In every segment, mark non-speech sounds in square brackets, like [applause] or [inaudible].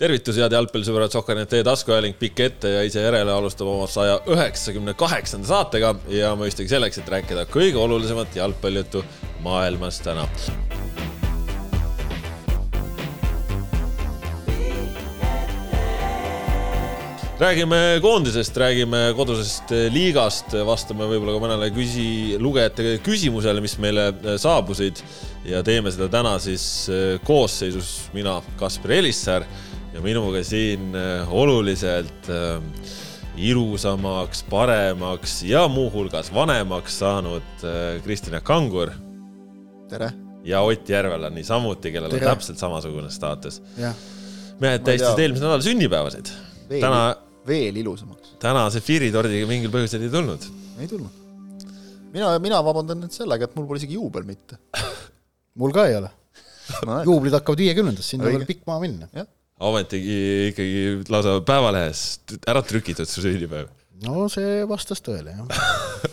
tervitus, head jalgpallisõbrad, Sohkanet teie taskuajaling pikk ette ja ise järele alustab oma saja üheksakümne kaheksanda saatega ja mõistagi selleks, et rääkida kõige olulisemat jalgpallijuttu maailmas täna. räägime koondisest, räägime kodusest liigast, vastame võib-olla ka mõnele küsi-, lugejate küsimusele, mis meile saabusid ja teeme seda täna siis koosseisus mina, Kaspar Elissäär ja minuga siin oluliselt ilusamaks, paremaks ja muuhulgas vanemaks saanud Kristina Kangur. tere! ja Ott Järvela niisamuti, kellel tere. on täpselt samasugune staatus. mehed tähistasid eelmisel nädalal sünnipäevasid. täna veel ilusamaks. täna see Firitordiga mingil põhjusel ei tulnud? ei tulnud. mina, mina vabandan nüüd sellega, et mul pole isegi juubel mitte [laughs] mul ka ei ole [laughs] juublid hakkavad viiekümnendast, sinna veel pikk maa minna. Ometigi ikkagi lausa Päevalehes ära trükitud su sünnipäev. no see vastas tõele, jah [laughs]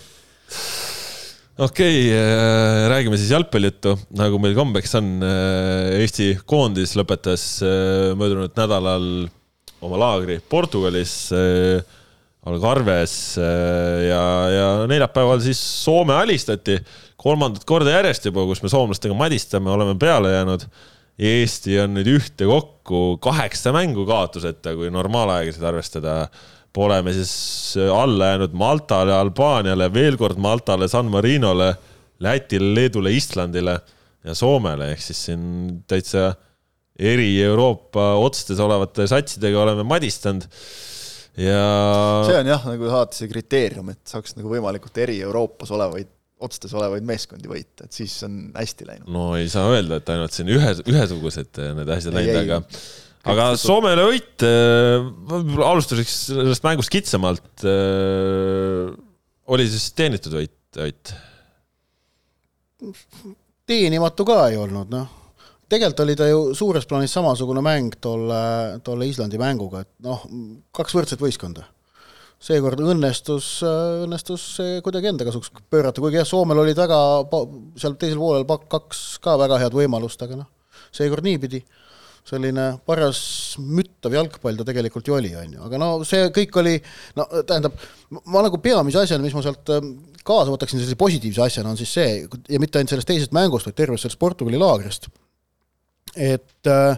okei okay,, äh, räägime siis jalgpallijuttu, nagu meil kombeks on. Äh, Eesti koondis lõpetas äh, möödunud nädalal oma laagri Portugalis Algarves ja, ja neljapäeval siis Soome alistati kolmandat korda järjest juba, kus me soomlastega madistame, oleme peale jäänud. Eesti on nüüd ühtekokku kaheksa mängu kaotuseta, kui normaalaegasid arvestada. Pole me siis alla jäänud Maltale, Albaaniale, veel kord Maltale, San Marinole, Lätile, Leedule, Islandile ja Soomele ehk siis siin täitsa eri Euroopa otstes olevate satsidega oleme madistanud ja. see on jah, nagu alati see kriteerium, et saaks nagu võimalikult eri Euroopas olevaid otstes olevaid meeskondi võita, et siis on hästi läinud. no ei saa öelda, et ainult siin ühe, ühesugused need asjad läinud, aga aga Soomele võit äh,, alustuseks sellest mängust kitsamalt äh,, oli siis teenitud võit, Ott? teenimatu ka ei olnud, noh tegelikult oli ta ju suures plaanis samasugune mäng tolle, tolle Islandi mänguga, et noh, kaks võrdset võistkonda. Seekord õnnestus, õnnestus see kuidagi enda kasuks pöörata, kuigi jah, Soomel olid väga, seal teisel poolel kaks ka väga head võimalust, aga noh, seekord niipidi. Selline paras müttav jalgpall ta tegelikult ju oli, on ju, aga no see kõik oli, no tähendab, ma nagu peamise asjana, mis ma sealt ähm, kaasa võtaksin sellise positiivse asjana, on siis see, ja mitte ainult sellest teisest mängust, vaid tervest sellest Portugali laagrist et äh,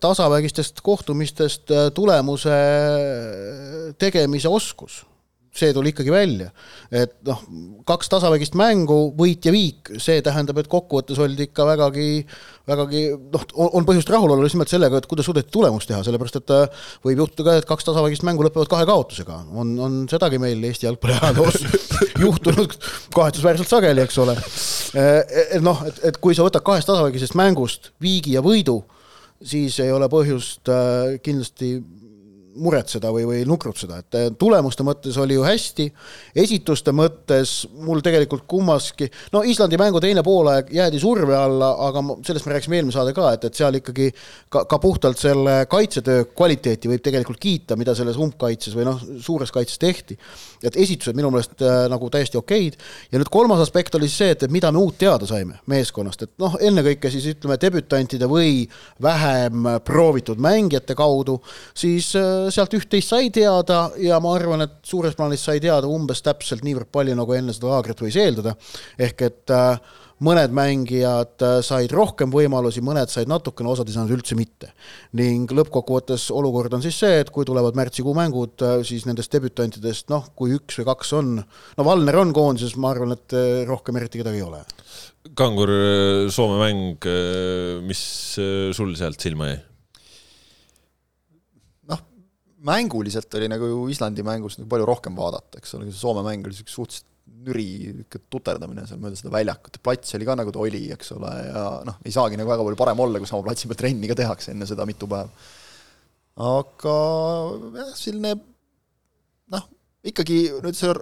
tasavägistest kohtumistest äh, tulemuse tegemise oskus, see tuli ikkagi välja. et noh, kaks tasavägist mängu, võit ja viik, see tähendab, et kokkuvõttes oldi ikka vägagi, vägagi noh, on põhjust rahul olla just nimelt sellega, et kuidas suudeti tulemust teha, sellepärast et võib juhtuda ka, et kaks tasavägist mängu lõpevad kahe kaotusega. on, on sedagi meil Eesti jalgpalli ajaloos [laughs] juhtunud kahetsusväärselt sageli, eks ole. Eh, noh, et, et kui sa võtad kahest tasavägisest mängust viigi ja võidu, siis ei ole põhjust äh, kindlasti muretseda või, või nukrutseda, et äh, tulemuste mõttes oli ju hästi, esituste mõttes mul tegelikult kummaski, no Islandi mängu teine poolaeg jäädi surve alla, aga sellest me rääkisime eelmine saade ka, et, et seal ikkagi ka, ka puhtalt selle kaitsetöö kvaliteeti võib tegelikult kiita, mida selles umbkaitses või noh, suures kaitses tehti. et esitused minu meelest äh, nagu täiesti okeid. Ja nüüd kolmas aspekt oli siis see, et, et mida me uut teada saime meeskonnast, et noh, ennekõike siis ütleme debütantide või vähem proovitud mängijate kaudu, siis äh, sealt üht-teist sai teada ja ma arvan, et suures plaanis sai teada umbes täpselt niivõrd palju, nagu enne seda laagrit võis eeldada. ehk et äh, mõned mängijad äh, said rohkem võimalusi, mõned said natukene, osad ei saanud üldse mitte. ning lõppkokkuvõttes olukord on siis see, et kui tulevad märtsikuu mängud, äh, siis nendest debütantidest noh, kui üks või kaks on, no Valner on koondises, ma arvan, et rohkem eriti kedagi ei ole. Kangur, Soome mäng, mis sul sealt silma jäi? Mänguliselt oli nagu Islandi mängus nagu palju rohkem vaadata, eks ole, see Soome mäng oli niisugune suhteliselt nüri tuterdamine seal mööda seda väljakut ja plats oli ka nagu ta oli, eks ole, ja noh, ei saagi nagu väga palju parem olla, kui sama platsi peal trenni ka tehakse enne seda mitu päeva. aga jah, selline noh, ikkagi nüüd see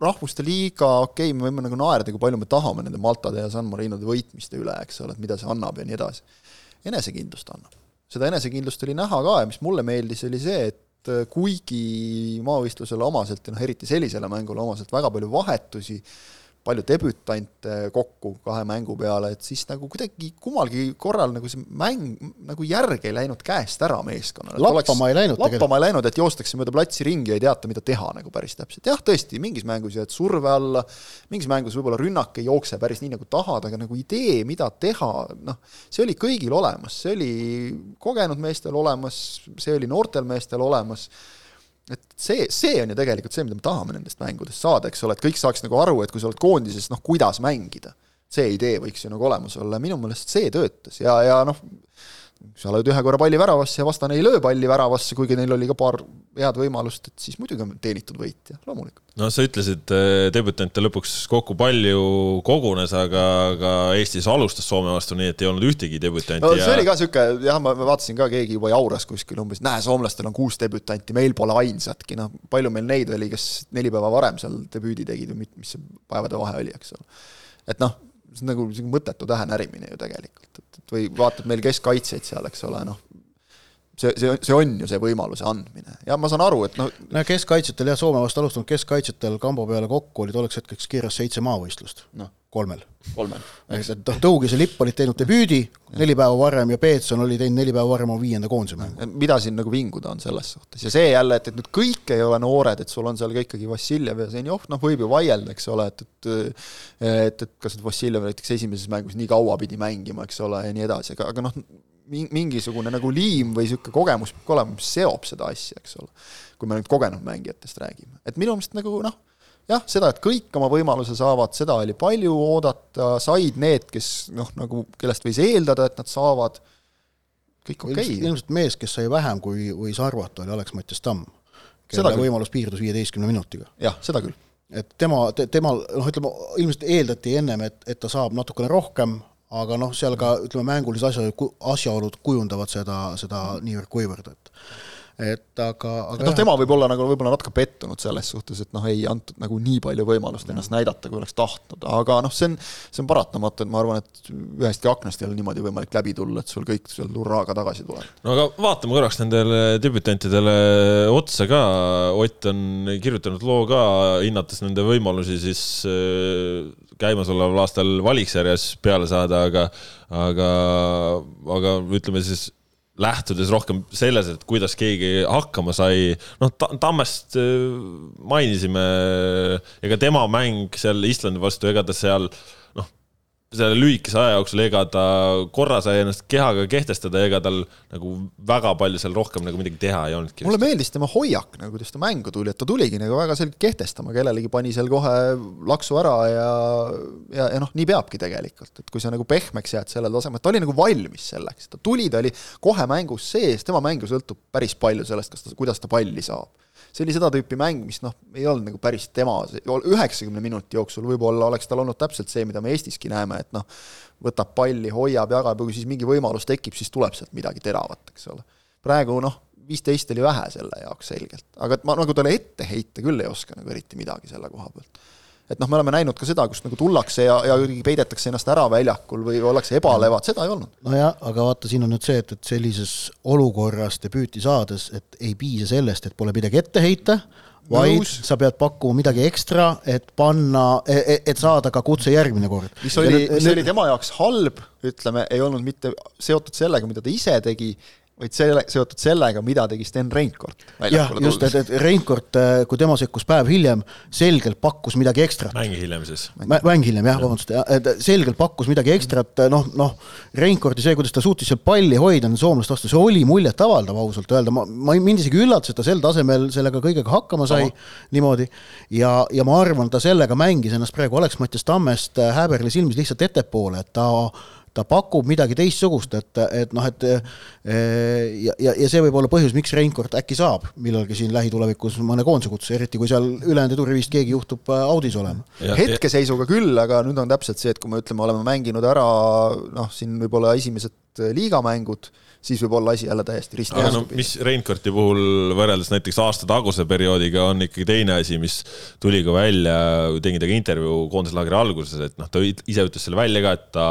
rahvuste liiga, okei okay,, me võime nagu naerda, kui palju me tahame nende Maltade ja San Marinode võitmiste üle, eks ole, et mida see annab ja nii edasi. enesekindlust annab. seda enesekindlust oli näha ka ja mis mulle meeldis, oli see, et et äh, kuigi maavõistlusele omaselt ja noh, eriti sellisele mängule omaselt väga palju vahetusi palju debütante kokku kahe mängu peale, et siis nagu kuidagi kummalgi korral nagu see mäng nagu järg ei läinud käest ära meeskonnale. lappama ei läinud lappama ei läinud, et joostakse mööda platsi ringi ja ei teata, mida teha nagu päris täpselt. jah, tõesti, mingis mängus jääd surve alla, mingis mängus võib-olla rünnak ei jookse päris nii, nagu tahad, aga nagu idee, mida teha, noh, see oli kõigil olemas, see oli kogenud meestel olemas, see oli noortel meestel olemas et see, see on ju tegelikult see, mida me tahame nendest mängudest saada, eks ole, et kõik saaks nagu aru, et kui sa oled koondises, noh, kuidas mängida. see idee võiks ju nagu olemas olla, minu meelest see töötas ja, ja noh, sa lööd ühe korra palli väravasse ja vastane ei löö palli väravasse, kuigi neil oli ka paar head võimalust, et siis muidugi on teenitud võitja, loomulikult. no sa ütlesid, debütante lõpuks kokku palju kogunes, aga, aga Eestis alustas Soome vastu nii, et ei olnud ühtegi debütanti no, ja see oli ka niisugune, jah, ma vaatasin ka, keegi juba jauras kuskil umbes, näe, soomlastel on kuus debütanti, meil pole ainsatki, noh, palju meil neid oli, kes neli päeva varem seal debüüdi tegid või mis see päevade vahe oli, eks ole. et noh see on nagu mõttetu tähe närimine ju tegelikult, et, et või vaatad meil keskkaitsjaid seal, eks ole, noh, see, see, see on ju see võimaluse andmine. Ja ma saan aru, et noh no keskkaitsjatel jah, Soome vastu alustanud keskkaitsjatel kambo peale kokku oli tolleks hetkeks kirjas seitse maavõistlust. No kolmel. kolmel. ehk et noh, Tõugis ja Lipp olid teinud debüüdi neli päeva varem ja Peetson oli teinud neli päeva varem oma viienda koondise mängu. mida siin nagu vinguda on selles suhtes ja see jälle, et, et nüüd kõik ei ole noored, et sul on seal ka ikkagi Vassiljev ja Zenjov, noh, võib ju vaielda, eks ole, et, et et, et kas nüüd Vassiljev näiteks esimeses mängus nii kaua pidi mängima, eks ole, ja nii edasi, aga, aga noh, mingisugune nagu liim või niisugune kogemus peab ka olema, mis seob seda asja, eks ole. kui me nüüd kogenud mängijatest räägime, et minu meelest nagu noh jah, seda, et kõik oma võimaluse saavad, seda oli palju oodata, said need, kes noh, nagu kellest võis eeldada, et nad saavad, kõik okei okay.. ilmselt mees, kes sai vähem, kui võis arvata, oli Alex-Mattias Tamm, kelle võimalus piirdus viieteistkümne minutiga. jah, seda küll. et tema te,, temal noh, ütleme, ilmselt eeldati ennem, et, et ta saab natukene rohkem, aga noh, seal ka ütleme, mängulised asjaolud, asjaolud kujundavad seda, seda niivõrd-kuivõrd, et et aga, aga noh, tema võib olla nagu võib-olla natuke pettunud selles suhtes, et noh, ei antud nagu nii palju võimalust ennast näidata, kui oleks tahtnud, aga noh, see on, see on paratamatu, et ma arvan, et ühestki aknast ei ole niimoodi võimalik läbi tulla, et sul kõik seal hurraaga tagasi tuleb. no aga vaatame korraks nendele debütantidele otsa ka, Ott on kirjutanud loo ka, hinnates nende võimalusi siis äh, käimasoleval aastal valiksarjas peale saada, aga aga, aga ütleme siis lähtudes rohkem selles, et kuidas keegi hakkama sai, noh, Tammest äh, mainisime, ega tema mäng seal Islandi vastu, ega ta seal selle lühikese aja jooksul, ega ta korra sai ennast kehaga kehtestada, ega tal nagu väga palju seal rohkem nagu midagi teha ei olnudki. mulle meeldis tema hoiak nagu, kuidas ta mängu tuli, et ta tuligi nagu väga selgelt kehtestama, kellelegi pani seal kohe laksu ära ja ja, ja noh, nii peabki tegelikult, et kui sa nagu pehmeks jääd sellel tasemel, ta oli nagu valmis selleks, ta tuli, ta oli kohe mängus sees, tema mängu sõltub päris palju sellest, kas ta, kuidas ta palli saab see oli seda tüüpi mäng, mis noh, ei olnud nagu päris tema, üheksakümne minuti jooksul võib-olla oleks tal olnud täpselt see, mida me Eestiski näeme, et noh, võtab palli, hoiab, jagab ja kui siis mingi võimalus tekib, siis tuleb sealt midagi teravat, eks ole. praegu noh, viisteist oli vähe selle jaoks selgelt, aga et ma nagu talle ette heita küll ei oska nagu eriti midagi selle koha pealt et noh, me oleme näinud ka seda, kus nagu tullakse ja, ja kuidagi peidetakse ennast ära väljakul või ollakse ebalevad, seda ei olnud. nojah, aga vaata, siin on nüüd see, et, et sellises olukorras debüüti saades, et ei piisa sellest, et pole midagi ette heita, vaid Nõus. sa pead pakkuma midagi ekstra, et panna, e, e, et saada ka kutse järgmine kord. mis oli, mis oli tema jaoks halb, ütleme, ei olnud mitte seotud sellega, mida ta ise tegi, vaid selle, seotud sellega, mida tegi Sten Reinkord. jah, just, et, et Reinkord, äh, kui tema sekkus päev hiljem, selgelt pakkus midagi ekstrat. mäng hiljem siis. mäng hiljem jah ja., vabandust, et selgelt pakkus midagi ekstrat, äh, noh, noh, Reinkordi see, kuidas ta suutis seal palli hoida nende soomlaste vastu, see oli muljetavaldav ausalt öelda, ma, ma, mind isegi üllatas, et ta sel tasemel sellega kõigega hakkama sai Aha. niimoodi ja, ja ma arvan, ta sellega mängis ennast praegu Alex-Mattias Tammest äh, Häberli silmis lihtsalt ettepoole, et ta ta pakub midagi teistsugust, et, et noh, et ja, ja, ja see võib olla põhjus, miks Reinkord äkki saab millalgi siin lähitulevikus mõne koondise kutse, eriti kui seal ülejäänud edurivist keegi juhtub äh, audis olema. hetkeseisuga küll, aga nüüd on täpselt see, et kui me ütleme, oleme mänginud ära noh, siin võib-olla esimesed äh, liigamängud, siis võib olla asi jälle täiesti risti aga no mis Reinkordi puhul võrreldes näiteks aasta taguse perioodiga on ikkagi teine asi, mis tuli ka välja, tegin temaga intervjuu koondislaagri alguses, et noh, ta ise ütles selle välja ka, et ta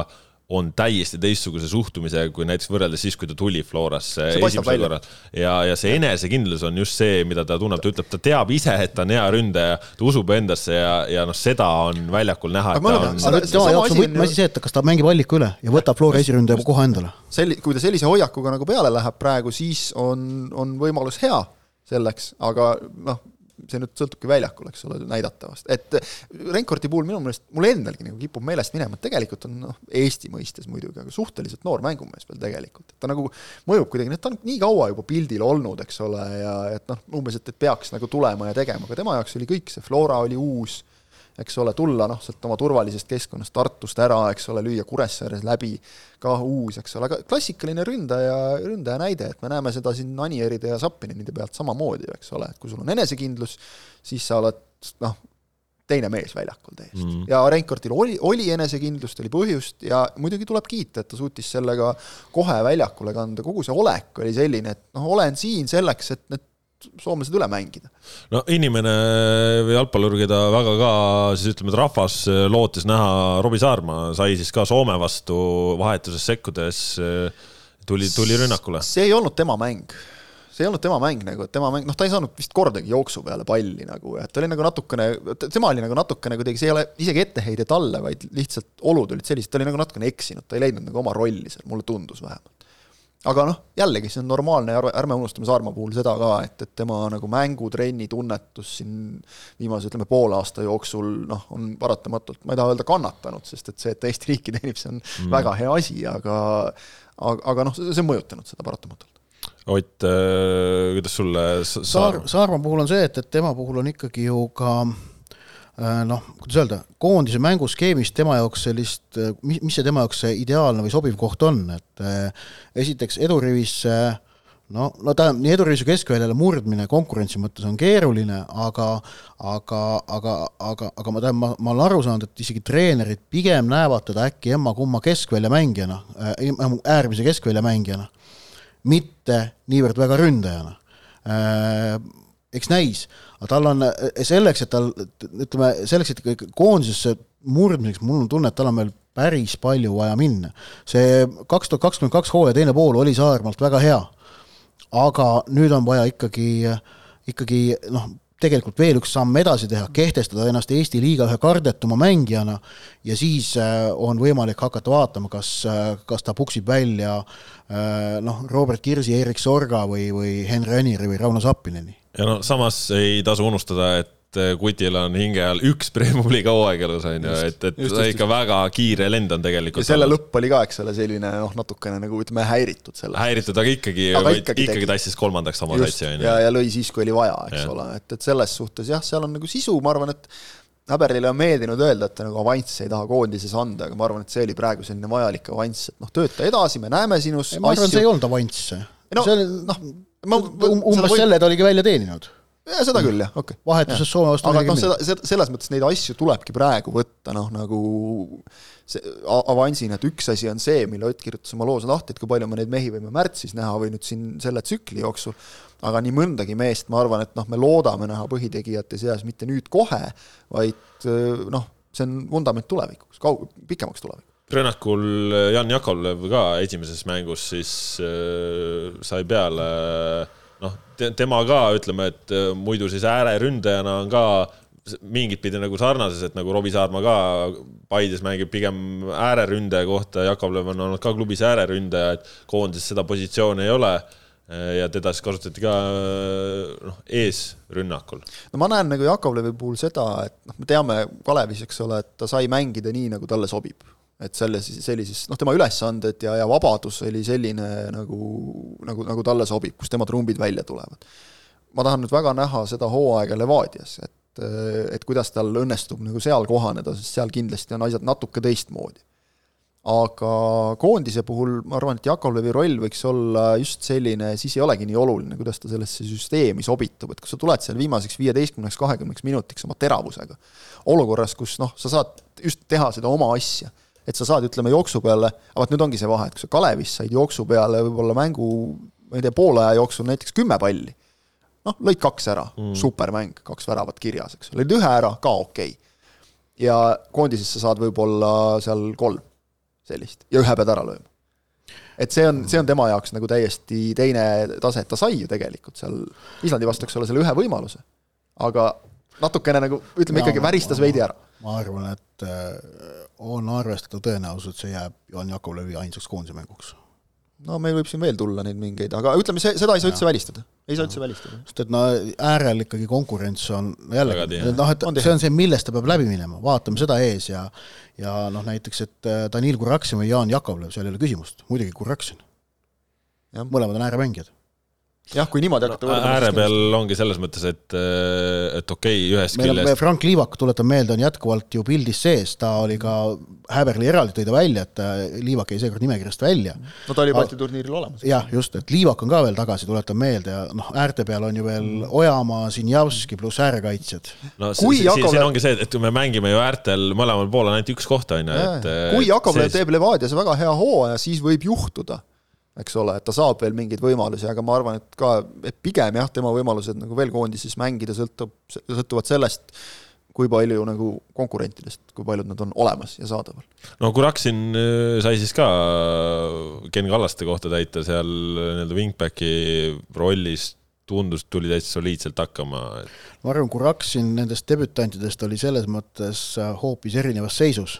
on täiesti teistsuguse suhtumisega kui näiteks võrreldes siis, kui ta tuli Florasse esimesel korral. ja, ja see enesekindlus on just see, mida ta tunneb, ta ütleb, ta teab ise, et ta on hea ründaja, ta usub endasse ja, ja noh, seda on väljakul näha, Aga tema jaoks on asi on võtmeasi see, et kas ta mängib alliku üle ja võtab Flora esiründaja kohe endale. selli-, kui ta sellise hoiakuga nagu peale läheb praegu, siis on, on võimalus hea selleks, aga noh, see nüüd sõltubki väljakul, eks ole, näidatavast, et Renkorti puhul minu meelest mul endalgi nagu kipub meelest minema, et tegelikult on noh, Eesti mõistes muidugi, aga suhteliselt noor mängumees veel tegelikult, et ta nagu mõjub kuidagi, ta on nii kaua juba pildil olnud, eks ole, ja et noh, umbes, et, et peaks nagu tulema ja tegema, aga tema jaoks oli kõik see Flora oli uus eks ole, tulla noh, sealt oma turvalisest keskkonnast Tartust ära, eks ole, lüüa Kuressaares läbi, ka uus, eks ole, aga klassikaline ründaja, ründaja näide, et me näeme seda siin Anieride ja Sapinenide pealt samamoodi, eks ole, et kui sul on enesekindlus, siis sa oled noh, teine mees väljakul täiesti mm.. ja Reinkortil oli, oli enesekindlust, oli põhjust ja muidugi tuleb kiita, et ta suutis sellega kohe väljakule kanda, kogu see olek oli selline, et noh, olen siin selleks, et need soomlased üle mängida. no inimene või jalgpallur, keda väga ka siis ütleme, et rahvas lootis näha, Robbie Saarma sai siis ka Soome vastu vahetuses sekkudes, tuli, tuli rünnakule. see ei olnud tema mäng see ei olnud tema mäng nagu, et tema mäng, noh, ta ei saanud vist kordagi jooksu peale palli nagu, et ta oli nagu natukene, tema oli nagu natukene kuidagi, see ei ole isegi etteheide talle, vaid lihtsalt olud olid sellised, ta oli nagu natukene eksinud, ta ei leidnud nagu oma rolli seal, mulle tundus vähemalt aga noh, jällegi see on normaalne ja ärme unustame Saarma puhul seda ka, et, et tema nagu mängutrenni tunnetus siin viimase, ütleme, poole aasta jooksul noh, on paratamatult, ma ei taha öelda kannatanud, sest et see, et Eesti riiki teenib, see on mm. väga hea asi, aga aga, aga noh, see on mõjutanud seda paratamatult. Ott, kuidas sulle Saar-, Saarma puhul on see, et, et tema puhul on ikkagi ju ka noh, kuidas öelda, koondise mänguskeemis tema jaoks sellist, mis, mis see tema jaoks see ideaalne või sobiv koht on, et esiteks edurivisse no, no tähendab, nii edurivis kui keskväljale murdmine konkurentsi mõttes on keeruline, aga aga, aga, aga, aga ma tean, ma, ma olen aru saanud, et isegi treenerid pigem näevad teda äkki emma-kumma keskvälja mängijana äh,, äärmise keskvälja mängijana, mitte niivõrd väga ründajana. Äh, eks näis, aga tal on selleks, et tal, ütleme, selleks, et koondisesse murdmiseks, mul on tunne, et tal on veel päris palju vaja minna. see kaks tuhat kakskümmend kaks hooaja teine pool oli Saarmaalt väga hea, aga nüüd on vaja ikkagi, ikkagi noh, tegelikult veel üks samm edasi teha, kehtestada ennast Eesti liiga ühe kardetuma mängijana ja siis on võimalik hakata vaatama, kas, kas ta puksib välja noh, Robert Kirsi, Erik Sorga või, või Henri Aniri või Rauno Sappineni. Ja no samas ei tasu unustada, et Kutil on hinge all üks [laughs] Premium-liiga hooaeg elus on ju, et, et just, just, ikka just. väga kiire lend on tegelikult. ja selle olnud. lõpp oli ka, eks ole, selline noh, natukene nagu ütleme häiritud sellest. häiritud, aga ikkagi, ikkagi, ikkagi tassis kolmandaks oma satsi on ju. ja, ja lõi siis, kui oli vaja, eks ja. ole, et, et selles suhtes jah, seal on nagu sisu, ma arvan, et Häberlile on meeldinud öelda, et ta nagu avanssi ei taha koondises anda, aga ma arvan, et see oli praegu selline vajalik avanss, et noh, tööta edasi, me näeme sinus ma arvan, see ei olnud avanss no, see oli noh, um, umbes võib... selle ta oligi välja teeninud ja seda küll jah, okei. Okay.. vahetuses Soome vastu aga noh, seda, selles mõttes neid asju tulebki praegu võtta noh, nagu see avansina, et üks asi on see, mille Ott kirjutas oma loos lahti, et kui palju me neid mehi võime märtsis näha või nüüd siin selle tsükli jooksul, aga nii mõndagi meest, ma arvan, et noh, me loodame näha põhitegijate seas mitte nüüd kohe, vaid noh, see on vundament tulevikuks, kaug-, pikemaks tulevikuks. Rünnakul Jan Jakovlev ka esimeses mängus siis äh, sai peale noh te,, tema ka ütleme, et muidu siis ääreründajana on ka mingit pidi nagu sarnases, et nagu Robbie Saarma ka Paides mängib pigem ääreründaja kohta, Jakovlev on olnud ka klubis ääreründaja, et koondises seda positsiooni ei ole ja teda siis kasutati ka noh, eesrünnakul. no ma näen nagu Jakovlevi puhul seda, et noh, me teame Kalevis, eks ole, et ta sai mängida nii, nagu talle sobib et selles, sellises, noh, tema ülesanded ja, ja vabadus oli selline nagu, nagu, nagu talle sobib, kus tema trumbid välja tulevad. ma tahan nüüd väga näha seda hooaega Levadias, et, et kuidas tal õnnestub nagu seal kohaneda, sest seal kindlasti on asjad natuke teistmoodi. aga koondise puhul ma arvan, et Jakovlevi roll võiks olla just selline, siis ei olegi nii oluline, kuidas ta sellesse süsteemi sobitub, et kui sa tuled seal viimaseks viieteistkümneks, kahekümneks minutiks oma teravusega, olukorras, kus noh, sa saad just teha seda oma asja et sa saad, ütleme, jooksu peale, aga vot nüüd ongi see vahe, et kui sa Kalevis said jooksu peale võib-olla mängu, ma ei tea, poole aja jooksul näiteks kümme palli, noh, lõid kaks ära mm., supermäng, kaks väravat kirjas, eks ole, lõid ühe ära, ka okei okay.. ja koondises sa saad võib-olla seal kolm. sellist ja ühe pead ära lööma. et see on, see on tema jaoks nagu täiesti teine tase, et ta sai ju tegelikult seal Islandi vastu, eks ole, selle ühe võimaluse, aga natukene nagu ütleme ikkagi väristas veidi ära. ma arvan, et äh, on arvestada tõenäosus, et see jääb Johan Jakovlevi ainsaks koondise mänguks no meil võib siin veel tulla neid mingeid, aga ütleme, see, seda ei saa üldse välistada. ei saa üldse välistada. sest et no äärel ikkagi konkurents on jällegi, noh, et on see on see, millest ta peab läbi minema, vaatame seda ees ja ja noh, näiteks, et äh, Danil Kuraksin või Jaan Jakovlev, seal ei ole küsimust, muidugi Kuraksin. mõlemad on ääremängijad jah, kui niimoodi hakata no, ääre peal ongi selles mõttes, et, et okei okay,, ühest meil küljest Frank Liivak, tuletan meelde, on jätkuvalt ju pildis sees, ta oli ka, Häberli eraldi tõi ta välja, et äh, Liivak jäi seekord nimekirjast välja. no ta oli Balti turniiril olemas. jah, just, et Liivak on ka veel tagasi, tuletan meelde, ja noh, äärte peal on ju veel Ojamaa, Sinjavski pluss äärekaitsjad. no kui siin, Jakob... siin ongi see, et me mängime ju äärtel mõlemal pool on ainult üks koht, on ju, et kui Jakovlev teeb Levadias väga hea hooaja, siis võib juhtuda eks ole, et ta saab veel mingeid võimalusi, aga ma arvan, et ka, et pigem jah, tema võimalused nagu veel koondises mängida sõltub, sõltuvad sellest, kui palju nagu konkurentidest, kui paljud nad on olemas ja saadaval. no Kuraksin äh, sai siis ka Ken Kallaste kohta täita seal nii-öelda wingbacki rollis, tundus, tuli täitsa soliidselt hakkama. ma arvan, Kuraksin nendest debütantidest oli selles mõttes äh, hoopis erinevas seisus,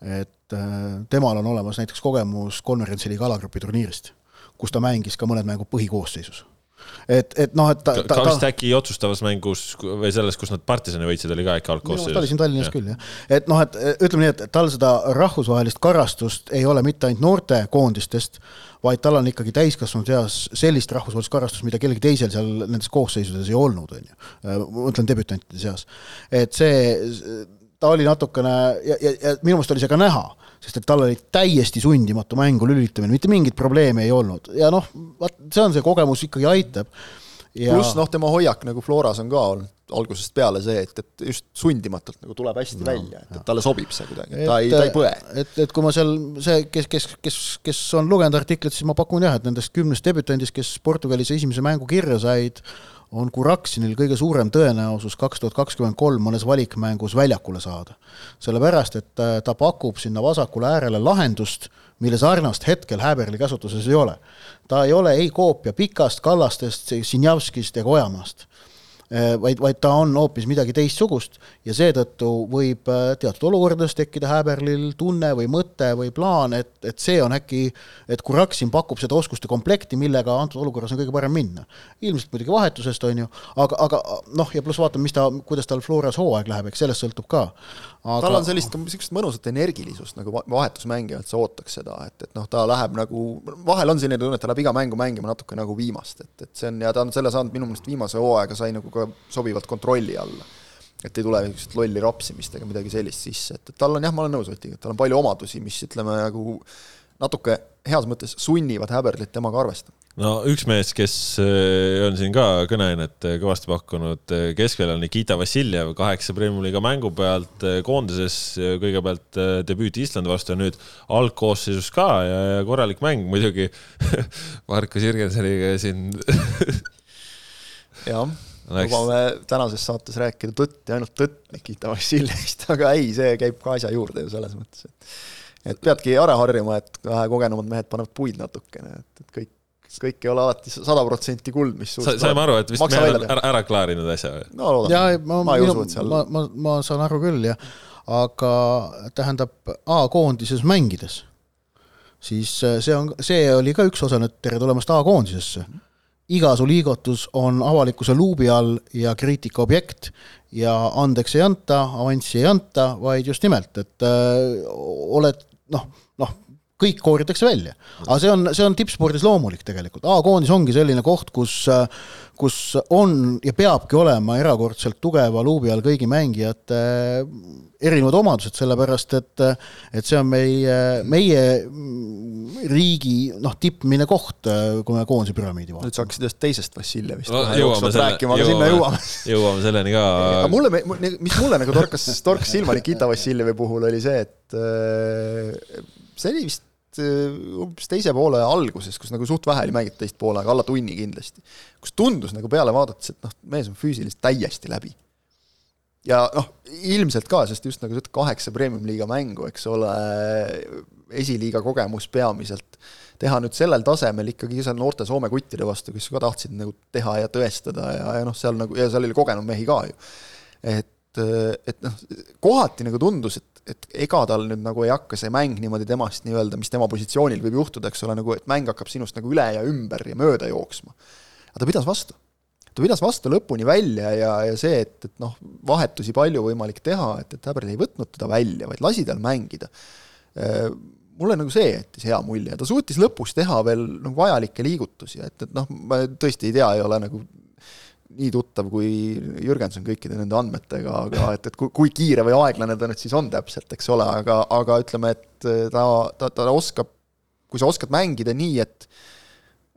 et äh, temal on olemas näiteks kogemus konverentsi liiga alagrupi turniirist, kus ta mängis ka mõned mängud põhikoosseisus et, et noh, et ta, ta, vist äkki otsustavas mängus või selles, kus nad partisani võitsid, oli ka äkki algkoosseisus? ta oli siin Tallinnas ja. küll, jah. et noh, et ütleme nii, et tal seda rahvusvahelist karastust ei ole mitte ainult noortekoondistest, vaid tal on ikkagi täiskasvanute seas sellist rahvusvahelist karastust, mida kellelgi teisel seal nendes koosseisudes ei olnud, on ju. ma mõtlen debütantide seas. et see ta oli natukene ja, ja, ja minu meelest oli see ka näha, sest et tal oli täiesti sundimatu mängu lülitamine, mitte mingit probleemi ei olnud. Ja noh, vaat see on see kogemus ikkagi aitab. Ja.... pluss noh, tema hoiak nagu Floras on ka olnud algusest peale see, et, et just sundimatult nagu tuleb hästi no, välja, et, et talle sobib see kuidagi, et ta ei, ta ei põe. et, et kui ma seal, see, kes, kes, kes, kes on lugenud artiklit, siis ma pakun jah, et nendest kümnest debütandist, kes Portugalis esimese mängu kirja said, on Kuraksinil kõige suurem tõenäosus kaks tuhat kakskümmend kolm mõnes valikmängus väljakule saada. sellepärast, et äh, ta pakub sinna vasakule äärele lahendust, mille sarnast hetkel Häberli käsutuses ei ole. ta ei ole ei koopia Pikast, Kallastest, Sinjavskist ega Ojamaast vaid, vaid ta on hoopis midagi teistsugust ja seetõttu võib äh, teatud olukordades tekkida Häberlil tunne või mõte või plaan, et, et see on äkki, et Kuraksin pakub seda oskuste komplekti, millega antud olukorras on kõige parem minna. ilmselt muidugi vahetusest, on ju, aga, aga noh, ja pluss vaatame, mis ta, kuidas tal Floras hooaeg läheb, eks sellest sõltub ka aga.... tal on sellist, niisugust mõnusat energilisust nagu vahetusmängijalt, sa ootaks seda, et, et noh, ta läheb nagu, vahel on selline tunne, et ta läheb iga mängu mängima natuke nagu viimast, et, et see on ja ta on selle saanud minu meelest viimase hooaega sai nagu ka sobivalt kontrolli alla. et ei tule niisugust lolli rapsimist ega midagi sellist sisse, et, et tal on jah, ma olen nõus Otiga, et tal on palju omadusi, mis ütleme nagu natuke heas mõttes sunnivad Häberlit temaga arvestama. No üks mees, kes äh, on siin ka kõneainet äh, kõvasti pakkunud, äh, keskväljal Nikita Vassiljev, kaheksa Premiumi-liiga mängu pealt koondises, kõigepealt debüüt Islandi vastu ja nüüd algkoosseisus ka ja, ja korralik mäng muidugi. [laughs] Markus Jürgensoniga siin. Jah, lubame tänases saates rääkida tõtt ja ainult tõtt Nikita Vassiljevist, aga ei, see käib ka asja juurde ju selles mõttes, et et peadki ära harjuma, et vähe kogenumad mehed panevad puid natukene, et, et kõik kõik ei ole alati sada protsenti kuld, mis Sa, saime aru, et vist me oleme ära, ära klaarinud asja või? no loodame, ma, ma ei usu, et seal ma, ma, ma saan aru küll, jah. aga tähendab, A-koondises mängides, siis äh, see on, see oli ka üks osa nüüd, tere tulemast A-koondisesse. Iga su liigutus on avalikkuse luubi all ja kriitika objekt ja andeks ei anta, avanssi ei anta, vaid just nimelt, et äh, oled noh, kõik kooritakse välja. aga see on, see on tippspordis loomulik tegelikult, A-koondis ongi selline koht, kus kus on ja peabki olema erakordselt tugeva luubi all kõigi mängijate erinevad omadused, sellepärast et et see on meie, meie riigi noh, tippmine koht, kui me koondise püramiidi vaatame. nüüd sa hakkasid ühest teisest Vassiljevist no, jõuame selle, rääkima, aga sinna jõuame. jõuame selleni ka. aga mulle, mis mulle nagu torkas, torkas silma Nikita Vassiljevi puhul, oli see, et see oli vist umbes teise poole alguses, kus nagu suht vähe oli mängitud teist poolega, alla tunni kindlasti, kus tundus nagu peale vaadates, et noh, mees on füüsiliselt täiesti läbi. ja noh, ilmselt ka, sest just nagu sa ütled, kaheksa premium-liiga mängu, eks ole, esiliiga kogemus peamiselt, teha nüüd sellel tasemel ikkagi seal noorte Soome kuttide vastu, kes ka tahtsid nagu teha ja tõestada ja, ja noh, seal nagu, ja seal oli kogenud mehi ka ju. et, et noh, kohati nagu tundus, et, et ega tal nüüd nagu ei hakka see mäng niimoodi temast nii-öelda, mis tema positsioonil võib juhtuda, eks ole, nagu et mäng hakkab sinust nagu üle ja ümber ja mööda jooksma. aga ta pidas vastu ta pidas vastu lõpuni välja ja, ja see, et, et noh, vahetusi palju võimalik teha, et, et Häberl ei võtnud teda välja, vaid lasi tal mängida. Äh, mulle nagu see jättis hea mulje, ta suutis lõpus teha veel nagu vajalikke liigutusi, et, et noh, ma tõesti ei tea, ei ole nagu nii tuttav kui Jürgenson kõikide nende andmetega, aga et, et kui, kui kiire või aeglane ta nüüd siis on täpselt, eks ole, aga, aga ütleme, et ta, ta, ta oskab, kui sa oskad mängida nii, et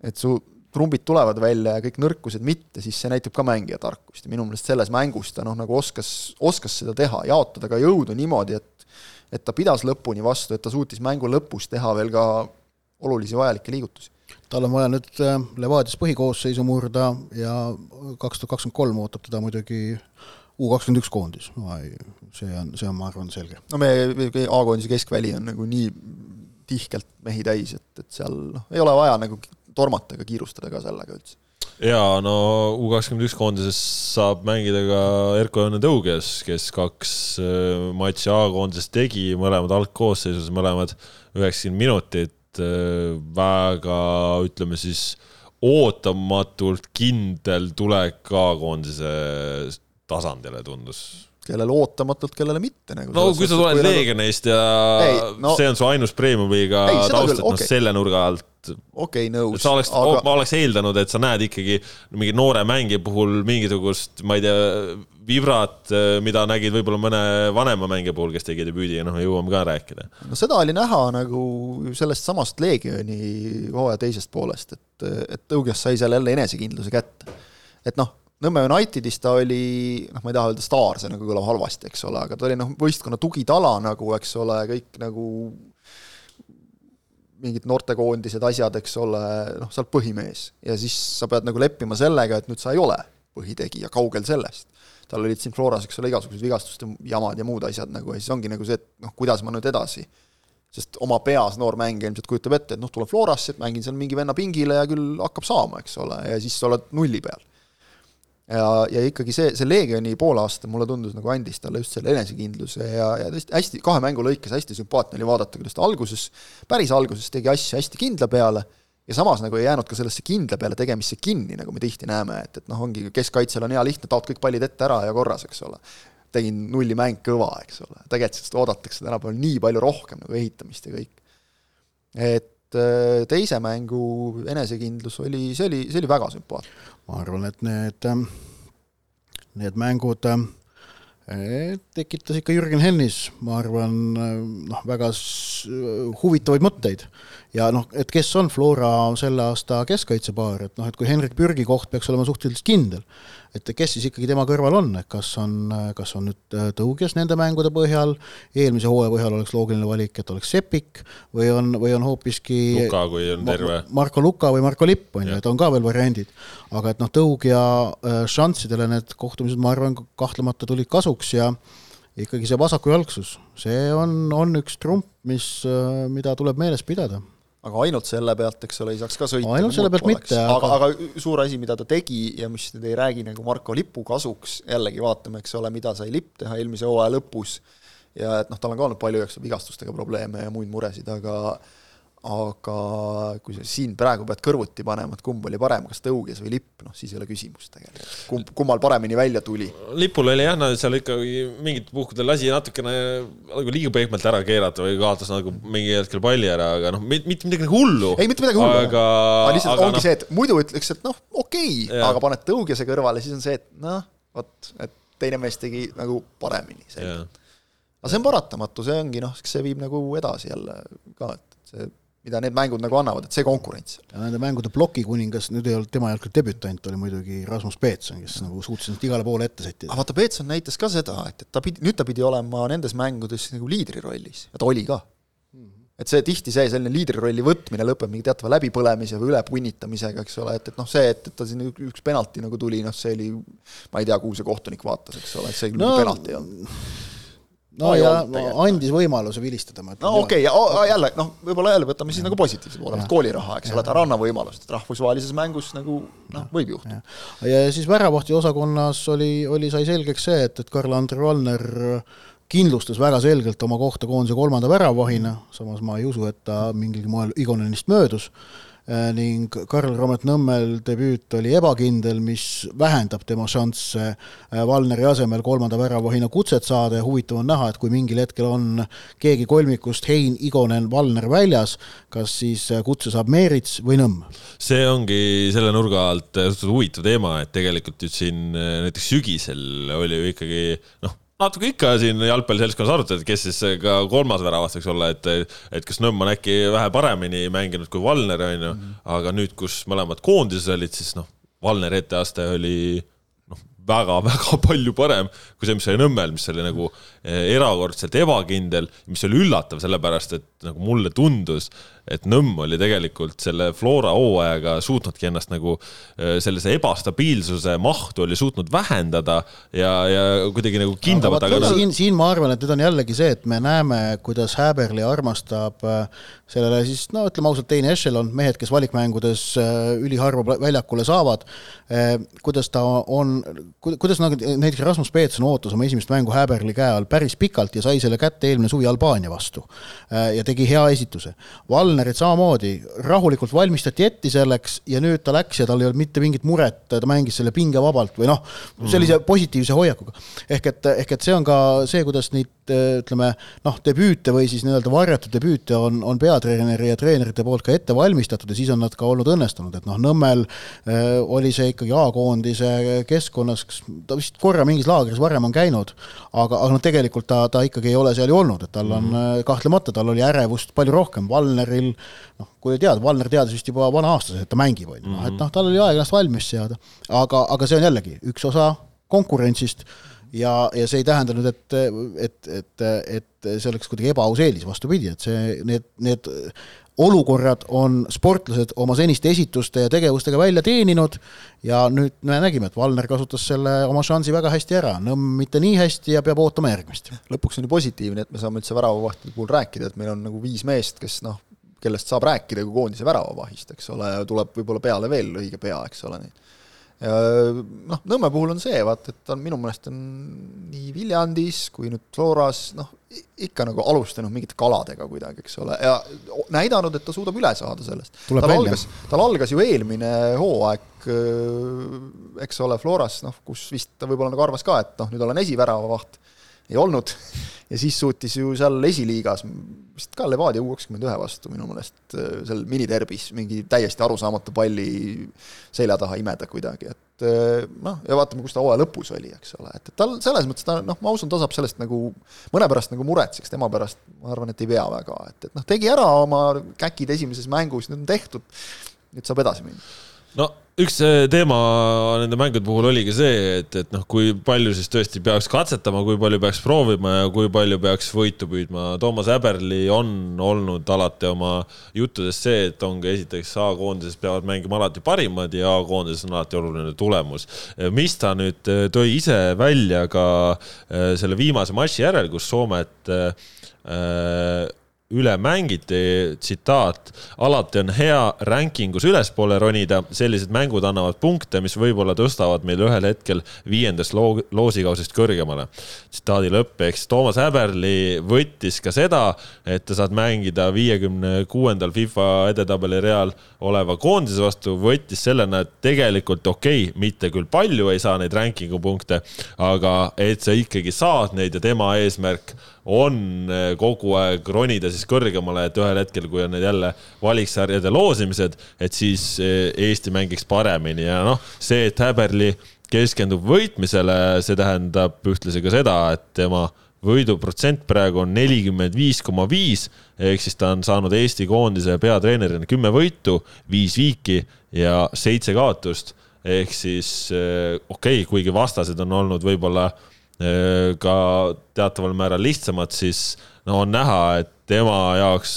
et su trumbid tulevad välja ja kõik nõrkused mitte, siis see näitab ka mängija tarkust ja minu meelest selles mängus ta noh, nagu oskas, oskas seda teha, jaotada ka jõudu niimoodi, et et ta pidas lõpuni vastu, et ta suutis mängu lõpus teha veel ka olulisi vajalikke liigutusi. Tal on vaja nüüd äh, Levadias põhikoosseisu murda ja kaks tuhat kakskümmend kolm ootab teda muidugi U kakskümmend üks koondis, see on, see on, ma arvan, selge. no me, A-koondise keskväli on nagu nii tihkelt mehi täis, et, et seal noh, ei ole vaja nagu tormata ega kiirustada ka sellega üldse. jaa, no U kakskümmend üks koondises saab mängida ka Erko Õnne Tõuges, kes kaks äh, matši A-koondises tegi, mõlemad algkoosseisus, mõlemad üheksakümmend minutit, äh, väga ütleme siis ootamatult kindel tulek A-koondise tasandile tundus kellele ootamatult, kellele mitte nagu. no kui sa tuled Leegionist ja ei, no, see on su ainus premium-liiga taust, et noh okay., selle nurga alt okei okay,, nõus. sa oleks aga..., ma oleks eeldanud, et sa näed ikkagi mingi noore mängija puhul mingisugust, ma ei tea, vibrat, mida nägid võib-olla mõne vanema mängija puhul, kes tegi debüüdi ja noh, jõuame ka rääkida. no seda oli näha nagu sellest samast Leegioni hooaja teisest poolest, et, et Õuges sai seal jälle enesekindluse kätte. et noh, Nõmme Unitedis ta oli, noh, ma ei taha öelda staar, see nagu kõlab halvasti, eks ole, aga ta oli noh, võistkonna tugitala nagu, eks ole, kõik nagu mingid noortekoondised, asjad, eks ole, noh, sa oled põhimees ja siis sa pead nagu leppima sellega, et nüüd sa ei ole põhitegija, kaugel sellest. tal olid siin Floras, eks ole, igasugused vigastuste jamad ja muud asjad nagu ja siis ongi nagu see, et noh, kuidas ma nüüd edasi. sest oma peas noor mängija ilmselt kujutab ette, et noh, tulen Florasse, et mängin seal mingi venna pingile ja küll hakkab saama, eks ole, ja siis sa oled nulli peal ja, ja ikkagi see, see Leegioni poolaasta mulle tundus nagu andis talle just selle enesekindluse ja, ja tõesti hästi, kahe mängu lõikes hästi sümpaatne oli vaadata, kuidas ta alguses, päris alguses tegi asju hästi kindla peale ja samas nagu ei jäänud ka sellesse kindla peale tegemisse kinni, nagu me tihti näeme, et, et noh, ongi keskkaitsel on hea lihtne, taod kõik pallid ette ära ja korras, eks ole. tegin nulli mäng kõva, eks ole, tegelikult sellest oodatakse tänapäeval nii palju rohkem nagu ehitamist ja kõik. et äh, teise mängu enesekindlus oli, see oli, see oli väga sümpaatne ma arvan, et need, ähm, need mängud ähm, eh, tekitas ikka Jürgen Hennis, ma arvan, noh, väga huvitavaid mõtteid. ja noh, et kes on Flora selle aasta keskkaitsepaar, et noh, et kui Henrik Pürgi koht peaks olema suhteliselt kindel, et kes siis ikkagi tema kõrval on, et kas on, kas on nüüd äh, Tõuges nende mängude põhjal, eelmise hooaja põhjal oleks loogiline valik, et oleks Sepik või on, või on hoopiski Luka, kui on terve. Marko Luka või Marko Lipp, on ju, et on ka veel variandid. aga et noh, Tõug ja äh, šanssidele need kohtumised, ma arvan, kahtlemata tulid kasuks ja ikkagi see vasakujalgsus, see on, on üks trump, mis, äh, mida tuleb meeles pidada aga ainult selle pealt, eks ole, ei saaks ka sõita. ainult selle pealt mitte, aga aga, aga suur asi, mida ta tegi ja mis nüüd ei räägi nagu Marko Lipu kasuks, jällegi vaatame, eks ole, mida sai Lipp teha eelmise hooaja lõpus, ja et noh, tal on ka olnud palju, eks vigastustega probleeme ja muid muresid, aga aga kui sa siin praegu pead kõrvuti panema, et kumb oli parem, kas tõuges või lipp, noh siis ei ole küsimust tegelikult. kumb, kummal paremini välja tuli? lipul oli jah, no seal ikkagi mingitel puhkudel lasi natukene nagu liiga pehmelt ära keerata või kaotas nagu mingi hetkel palli ära, aga noh, mitte midagi nagu hullu. ei, mitte midagi hullu, aga, aga lihtsalt aga ongi no... see, et muidu ütleks, et noh, okei okay,, aga paned tõugese kõrvale, siis on see, et noh, vot, et teine mees tegi nagu paremini selgelt. aga see on paratamatu, see ongi noh, see viib nagu edasi jälle ka, et see mida need mängud nagu annavad, et see konkurents. ja nende mängude plokikuningas, nüüd ei olnud, tema ei olnud küll debütant, oli muidugi Rasmus Peetson, kes nagu suutis ennast igale poole ette sättida. aga vaata, Peetson näitas ka seda, et, et ta pidi, nüüd ta pidi olema nendes mängudes nagu liidri rollis ja ta oli ka et see tihti see selline liidrirolli võtmine lõpeb mingi teatava läbipõlemise või ülepunnitamisega, eks ole, et, et noh, see, et, et ta siin üks penalti nagu tuli, noh see oli, ma ei tea, kuhu see kohtunik vaatas, eks ole, et see no, penalti ei olnud no ja andis võimaluse vilistada, ma ütlen. no okei okay,, jälle noh, võib-olla jälle võtame siis nagu positiivse poole, kooliraha, eks ole, et ära anna võimalust, et rahvusvahelises mängus nagu noh, võib juhtuda. ja siis väravahti osakonnas oli, oli, sai selgeks see, et, et Karl-Andre Valner kindlustas väga selgelt oma kohta koondise kolmanda väravahina, samas ma ei usu, et ta mingilgi moel Igonenist möödus ning Karl Roomet Nõmmel debüüt oli ebakindel, mis vähendab tema šansse äh, Valneri asemel kolmanda väravahina kutset saada ja huvitav on näha, et kui mingil hetkel on keegi kolmikust Hein, Igonen, Valner väljas, kas siis äh, kutse saab Meerits või Nõmm? see ongi selle nurga alt suhteliselt huvitav teema, et tegelikult ju siin näiteks sügisel oli ju ikkagi noh, natuke ikka siin jalgpalliseltskonnas arutati, kes siis ka kolmas väravas võiks olla, et, et kas Nõmm on äkki vähe paremini mänginud kui Valner, on ju, mhm. aga nüüd, kus mõlemad koondises olid, siis noh, Valneri etteaste oli noh, väga-väga [laughs] palju parem kui see, mis oli Nõmmel, mis oli nagu erakordselt ebakindel, mis oli üllatav, sellepärast et nagu mulle tundus, et Nõmm oli tegelikult selle Flora hooajaga suutnudki ennast nagu äh, sellise ebastabiilsuse mahtu oli suutnud vähendada ja, ja kuidagi nagu kindlamalt. aga siin, siin ma arvan, et nüüd on jällegi see, et me näeme, kuidas Häberli armastab äh, sellele siis no ütleme ausalt, teine ešelon, mehed, kes valikmängudes üliharva väljakule saavad, kuidas ta on, kuidas nagu näiteks Rasmus Peetson ootas oma esimest mängu Häberli käe all päris pikalt ja sai selle kätte eelmine suvi Albaania vastu ja tegi hea esituse. Val Valnerit samamoodi, rahulikult valmistati ette selleks ja nüüd ta läks ja tal ei olnud mitte mingit muret, ta mängis selle pingevabalt või noh, sellise mhm. positiivse hoiakuga. ehk et, ehk et see on ka see, kuidas neid ütleme noh, debüüte või siis nii-öelda varjatud debüüte on, on peatreeneri ja treenerite poolt ka ette valmistatud ja siis on nad ka olnud õnnestunud, et noh, Nõmmel äh, oli see ikkagi A-koondise keskkonnas, ta vist korra mingis laagris varem on käinud, aga, aga noh, tegelikult ta, ta ikkagi ei ole seal ju olnud, et tal on mm -hmm. kahtlemata, tal oli ärevust palju rohkem, Valneril Valneril noh, kui tead, Valner teadis vist juba vana-aastases, et ta mängib, on ju, noh et noh, tal oli aeg ennast valmis seada, aga, aga see on jällegi üks osa konkurentsist ja, ja see ei tähenda nüüd, et, et, et, et see oleks kuidagi ebaaus eelis, vastupidi, et see, need, need olukorrad on sportlased oma seniste esituste ja tegevustega välja teeninud ja nüüd me nägime, et Valner kasutas selle oma šansi väga hästi ära, Nõmm mitte nii hästi ja peab ootama järgmist. lõpuks on ju positiivne, et me saame üldse väravavahtide puhul rääkida, et meil on nagu viis meest, kes noh, kellest saab rääkida kui koondise väravavahist, eks ole, ja tuleb võib-olla peale veel õige pea, eks ole, nii. Noh, Nõmme puhul on see, vaat et on minu meelest on nii Viljandis kui nüüd Floras noh, ikka nagu alustanud mingite kaladega kuidagi, eks ole, ja näidanud, et ta suudab üle saada sellest. tal välja. algas, tal algas ju eelmine hooaeg, eks ole, Floras, noh, kus vist ta võib-olla nagu arvas ka, et noh, nüüd olen esiväravavaht, ei olnud ja siis suutis ju seal esiliigas vist ka Levadia U kakskümmend ühe vastu minu meelest äh, seal miniterbis mingi täiesti arusaamatu palli selja taha imeda kuidagi, et äh, noh, ja vaatame, kus ta hooaja lõpus oli, eks ole, et, et tal selles mõttes ta noh, ma usun, ta saab sellest nagu mõne pärast nagu muretseks, tema pärast ma arvan, et ei pea väga, et, et noh, tegi ära oma käkid esimeses mängus, need on tehtud, nüüd saab edasi minna. No üks äh, teema nende mängude puhul oligi see, et, et noh, kui palju siis tõesti peaks katsetama, kui palju peaks proovima ja kui palju peaks võitu püüdma. Toomas Häberli on olnud alati oma juttudes see, et ongi esiteks A-koondises peavad mängima alati parimad ja A-koondises on alati oluline tulemus. mis ta nüüd äh, tõi ise välja ka äh, selle viimase matši järel, kus Soomet üle mängiti, tsitaat, alati on hea rankingus ülespoole ronida, sellised mängud annavad punkte, mis võib-olla tõstavad meil ühel hetkel viiendast loo-, loosikausist kõrgemale. tsitaadi lõpp, ehk siis Toomas Häberli võttis ka seda, et sa saad mängida viiekümne kuuendal FIFA edetabeli real oleva koondise vastu, võttis sellena, et tegelikult okei okay,, mitte küll palju ei saa neid ranking'u punkte, aga et sa ikkagi saad neid ja tema eesmärk on eh, kogu aeg ronida siis kõrgemale, et ühel hetkel, kui on need jälle valiksarjade loosimised, et siis eh, Eesti mängiks paremini ja noh, see, et Häberli keskendub võitmisele, see tähendab ühtlasi ka seda, et tema võiduprotsent praegu on nelikümmend viis koma viis, ehk siis ta on saanud Eesti koondise peatreenerina kümme võitu, viis viiki ja seitse kaotust. ehk siis eh, okei okay,, kuigi vastased on olnud võib-olla ka teataval määral lihtsamad, siis no on näha, et tema jaoks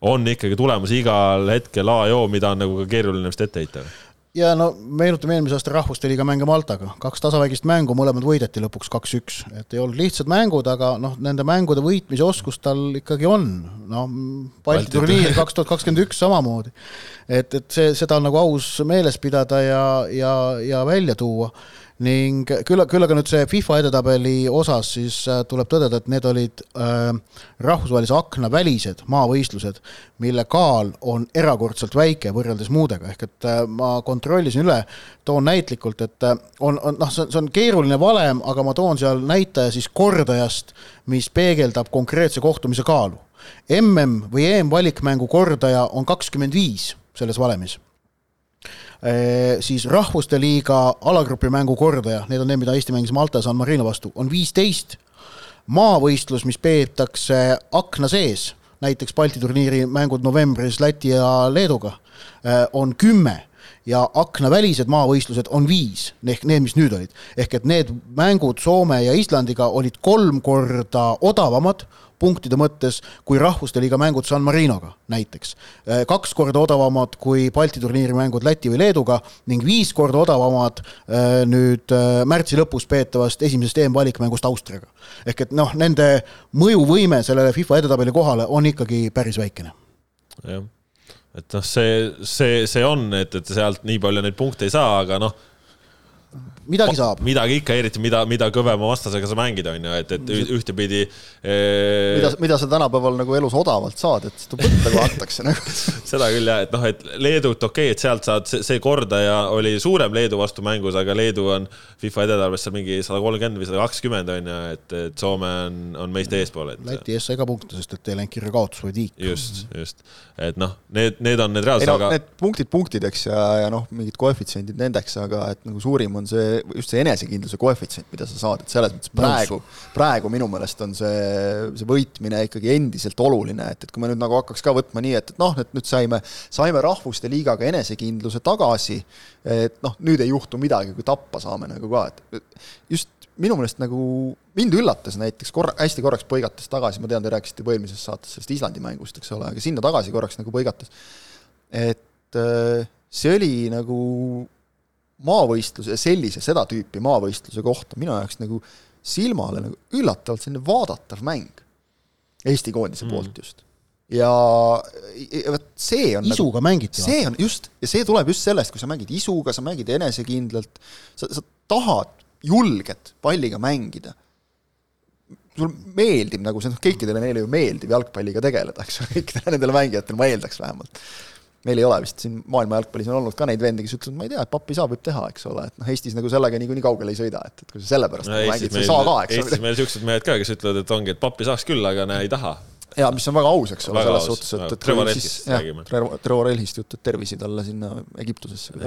on ikkagi tulemas igal hetkel A joo, mida on nagu ka keeruline vist ette heita ja no meenutame eelmise aasta rahvuste liiga mänge Maltaga, kaks tasavägist mängu, mõlemad võideti lõpuks kaks-üks, et ei olnud lihtsad mängud, aga noh, nende mängude võitmise oskus tal ikkagi on. noh, Balti turniir kaks tuhat kakskümmend üks samamoodi. et, et see, seda on nagu aus meeles pidada ja, ja, ja välja tuua ning küll, küll aga nüüd see FIFA edetabeli osas siis äh, tuleb tõdeda, et need olid äh, rahvusvahelise akna välised maavõistlused, mille kaal on erakordselt väike võrreldes muudega, ehk et äh, ma kontrollisin üle, toon näitlikult, et äh, on, on noh, see on, see on keeruline valem, aga ma toon seal näitaja siis kordajast, mis peegeldab konkreetse kohtumise kaalu. MM või EM-valikmängu kordaja on kakskümmend viis selles valemis siis Rahvuste Liiga alagrupi mängu kordaja, need on need, mida Eesti mängis Malta San Marino vastu, on viisteist. maavõistlus, mis peetakse akna sees, näiteks Balti turniiri mängud novembris Läti ja Leeduga, eh, on kümme ja aknavälised maavõistlused on viis, ehk need, mis nüüd olid. ehk et need mängud Soome ja Islandiga olid kolm korda odavamad punktide mõttes kui Rahvuste Liiga mängud San Marinoga näiteks. Äh, kaks korda odavamad kui Balti turniiri mängud Läti või Leeduga ning viis korda odavamad äh, nüüd äh, märtsi lõpus peetavast esimesest EM-valikmängust Austriaga. ehk et noh, nende mõjuvõime sellele FIFA edetabeli kohale on ikkagi päris väikene. jah, et noh, see, see, see on, et, et sealt nii palju neid punkte ei saa, aga noh midagi saab. midagi ikka, eriti mida, mida kõvema vastasega sa mängid, on ju, et, et ühtepidi ee.... mida, mida sa tänapäeval nagu elus odavalt saad, et seda võtta ka antakse nagu [laughs] seda küll jah, et noh, et Leedut okei okay,, et sealt saad, see kordaja oli suurem Leedu vastu mängus, aga Leedu on FIFA edetabelist seal mingi sada kolmkümmend või sada kakskümmend on ju, et, et Soome on, on meist eespool, et. Läti ees sai ka punkte, sest et ei läinud kirja kaotus, vaid viik. just, just, et noh, need, need on need reaalsused, no, aga. Need punktid punktideks ja, ja noh, mingid koefitsiendid nendeks, aga et nagu suurim on see just see enesekindluse koefitsient, mida sa saad, et selles mõttes praegu, praegu minu meelest on see, see võitmine ikkagi endiselt oluline, et, et kui me nüüd nagu hakkaks ka võtma nii, et, et noh, et nüüd saime, saime Rahvuste Liigaga enesekindluse tagasi, et noh, nüüd ei juhtu midagi, kui tappa saame nagu ka, et just minu meelest nagu mind üllatas näiteks korra, hästi korraks põigates tagasi, ma tean, te rääkisite juba eelmises saates sellest Islandi mängust, eks ole, aga sinna tagasi korraks nagu põigates, et äh, see oli nagu maavõistluse, sellise, seda tüüpi maavõistluse kohta minu jaoks nagu silmale nagu üllatavalt selline vaadatav mäng Eesti koondise mm. poolt just. ja vot see on isuga nagu, mängiti. see on just, ja see tuleb just sellest, kui sa mängid isuga, sa mängid enesekindlalt, sa, sa tahad julget palliga mängida. sulle meeldib nagu see, noh, kõikidele neile ju meeldib jalgpalliga tegeleda, eks ole, kõikidele nendele mängijatele ma eeldaks vähemalt meil ei ole vist siin maailma jalgpallis on olnud ka neid vendi, kes ütlevad, ma ei tea, et pappi saab, võib teha, eks ole, et noh, Eestis nagu sellega niikuinii kaugele ei sõida, et, et kui sa sellepärast no, nagu mängid, sa ei saa ka, eks ole. Eestis meil niisugused mehed ka, kes ütlevad, et ongi, et pappi saaks küll, aga näe, ei taha. ja mis on väga aus, eks ole, selles suhtes, et, et Trevor Elhist räägime. Trevor Elhist jutt, et tervisi talle sinna Egiptusesse,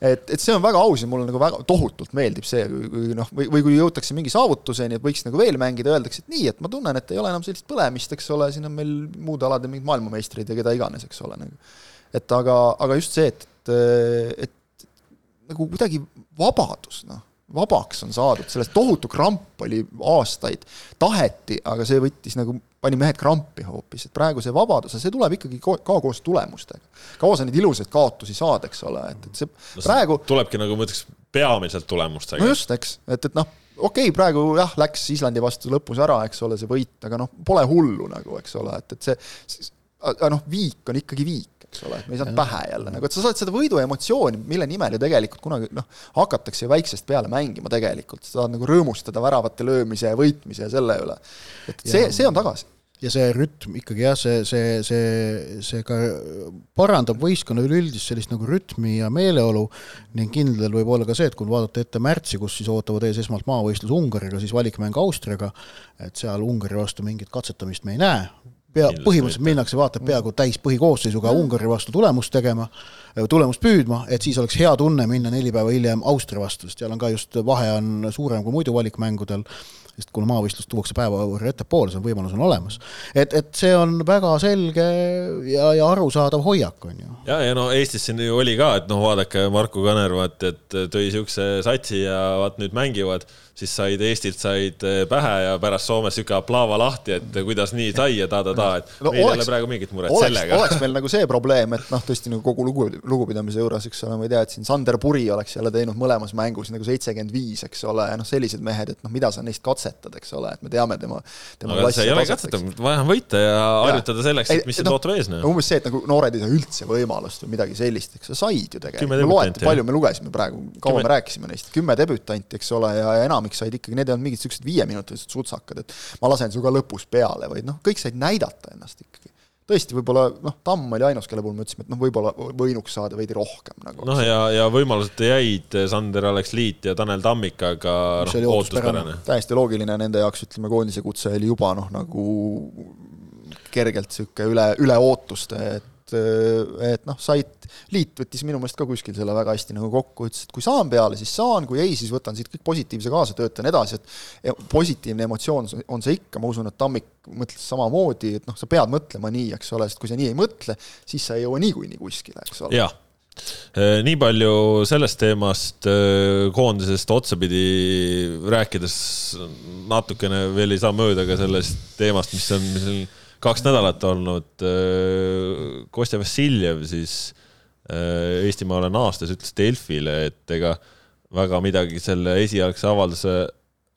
et, et see on väga aus ja mulle nagu väga tohutult meeldib see, kui, kui noh, või, või kui jõutakse mingi saavutuseni, et võiks nagu veel mängida, öeldakse, et nii, et ma tunnen, et ei ole enam sellist põlemist, eks ole, siin on meil muude alade mingid maailmameistrid ja keda iganes, eks ole, nagu. Et aga, aga just see, et, et nagu kuidagi vabadus, noh, vabaks on saadud, sellest tohutu kramp oli aastaid, taheti, aga see võttis nagu, pani mehed krampi hoopis, et praegu see vabadus, see tuleb ikkagi ko ka koos tulemustega. kaua sa neid ilusaid kaotusi saad, eks ole, et, et see no, praegu tulebki nagu ma ütleks, peamiselt tulemustega. no just, eks, et, et noh, okei okay,, praegu jah, läks Islandi vastu lõpus ära, eks ole, see võit, aga noh, pole hullu nagu, eks ole, et, et see, aga noh, viik on ikkagi viik eks ole, et me ei saanud pähe jälle. Nagu, et sa saad seda võidu emotsiooni, mille nimel ju tegelikult kunagi noh, hakatakse ju väiksest peale mängima tegelikult, sa saad nagu rõõmustada väravate löömise ja võitmise ja selle üle. et see, see on tagasi. Ja see rütm ikkagi jah, see, see, see, see ka parandab võistkonna üleüldist sellist nagu rütmi ja meeleolu ning kindel võib olla ka see, et kui vaadata ette märtsi, kus siis ootavad ees esmalt maavõistlus Ungariga, siis valikmäng Austriaga, et seal Ungari vastu mingit katsetamist me ei näe, pea, põhimõtteliselt minnakse, vaatab peaaegu täis põhikoosseisuga Ungari vastu tulemust tegema, tulemust püüdma, et siis oleks hea tunne minna neli päeva hiljem Austria vastu, sest seal on ka just, vahe on suurem kui muidu valikmängudel, sest kuna maavõistlus tuuakse päeva võrra ettepoole, see on võimalus on olemas. et, et see on väga selge ja, ja arusaadav hoiak, on ju. ja, ja no Eestis siin ju oli ka, et noh, vaadake Marko Kanervat, et tõi siukse satsi ja vaat nüüd mängivad siis said Eestilt said eh, pähe ja pärast Soomes sihuke aplaava lahti, et kuidas nii sai ja ta-ta-ta, et no, meil ei ole praegu mingit muret oleks, sellega. oleks meil nagu see probleem, et noh, tõesti nagu kogu lugu, lugupidamise juures, eks ole, ma ei tea, et siin Sander Puri oleks jälle teinud mõlemas mängus nagu seitsekümmend viis, eks ole, noh, sellised mehed, et noh, mida sa neist katsetad, eks ole, et me teame tema, tema aga see ei ole katsetamine, vaja on võita ja harjutada selleks, et mis sind no, ootab ees. no umbes see, et nagu noored ei saa üldse võimalust või midagi sellist, eks sa said ju tegelikult, loeti, palju me lugesime praegu, kaua me rääkisime neist, kümme debütanti, eks ole, ja enamik said ikkagi, need ei olnud mingid siuksed viieminutilised sutsakad, et ma lasen su ka lõpus peale, vaid noh, kõik said näidata ennast ikkagi. tõesti, võib-olla noh, Tamm oli ainus, kelle puhul me ütlesime, et noh, võib-olla võinuks saada veidi rohkem nagu. noh, ja, ja võimalused jäid Sander Aleksliit ja Tanel Tammik, aga noh, ootuspärane. täiesti loogiline nende jaoks, ütleme, koondise kutse oli juba noh, nagu kergelt niisugune üle, üle ootuste, et et noh, sait, liit võttis minu meelest ka kuskil selle väga hästi nagu kokku, ütles, et kui saan peale, siis saan, kui ei, siis võtan siit kõik positiivse kaasa, töötan edasi, et positiivne emotsioon on see ikka, ma usun, et Tammik mõtles samamoodi, et noh, sa pead mõtlema nii, eks ole, sest kui sa nii ei mõtle, siis sa ei jõua niikuinii kuskile, eks ole. jah nii palju sellest teemast, koondisest otsapidi rääkides natukene veel ei saa mööda ka sellest teemast, mis on, mis on kaks nädalat olnud äh, Kostja Vassiljev siis äh, Eestimaale naastes ütles Delfile, et ega väga midagi selle esialgse avalduse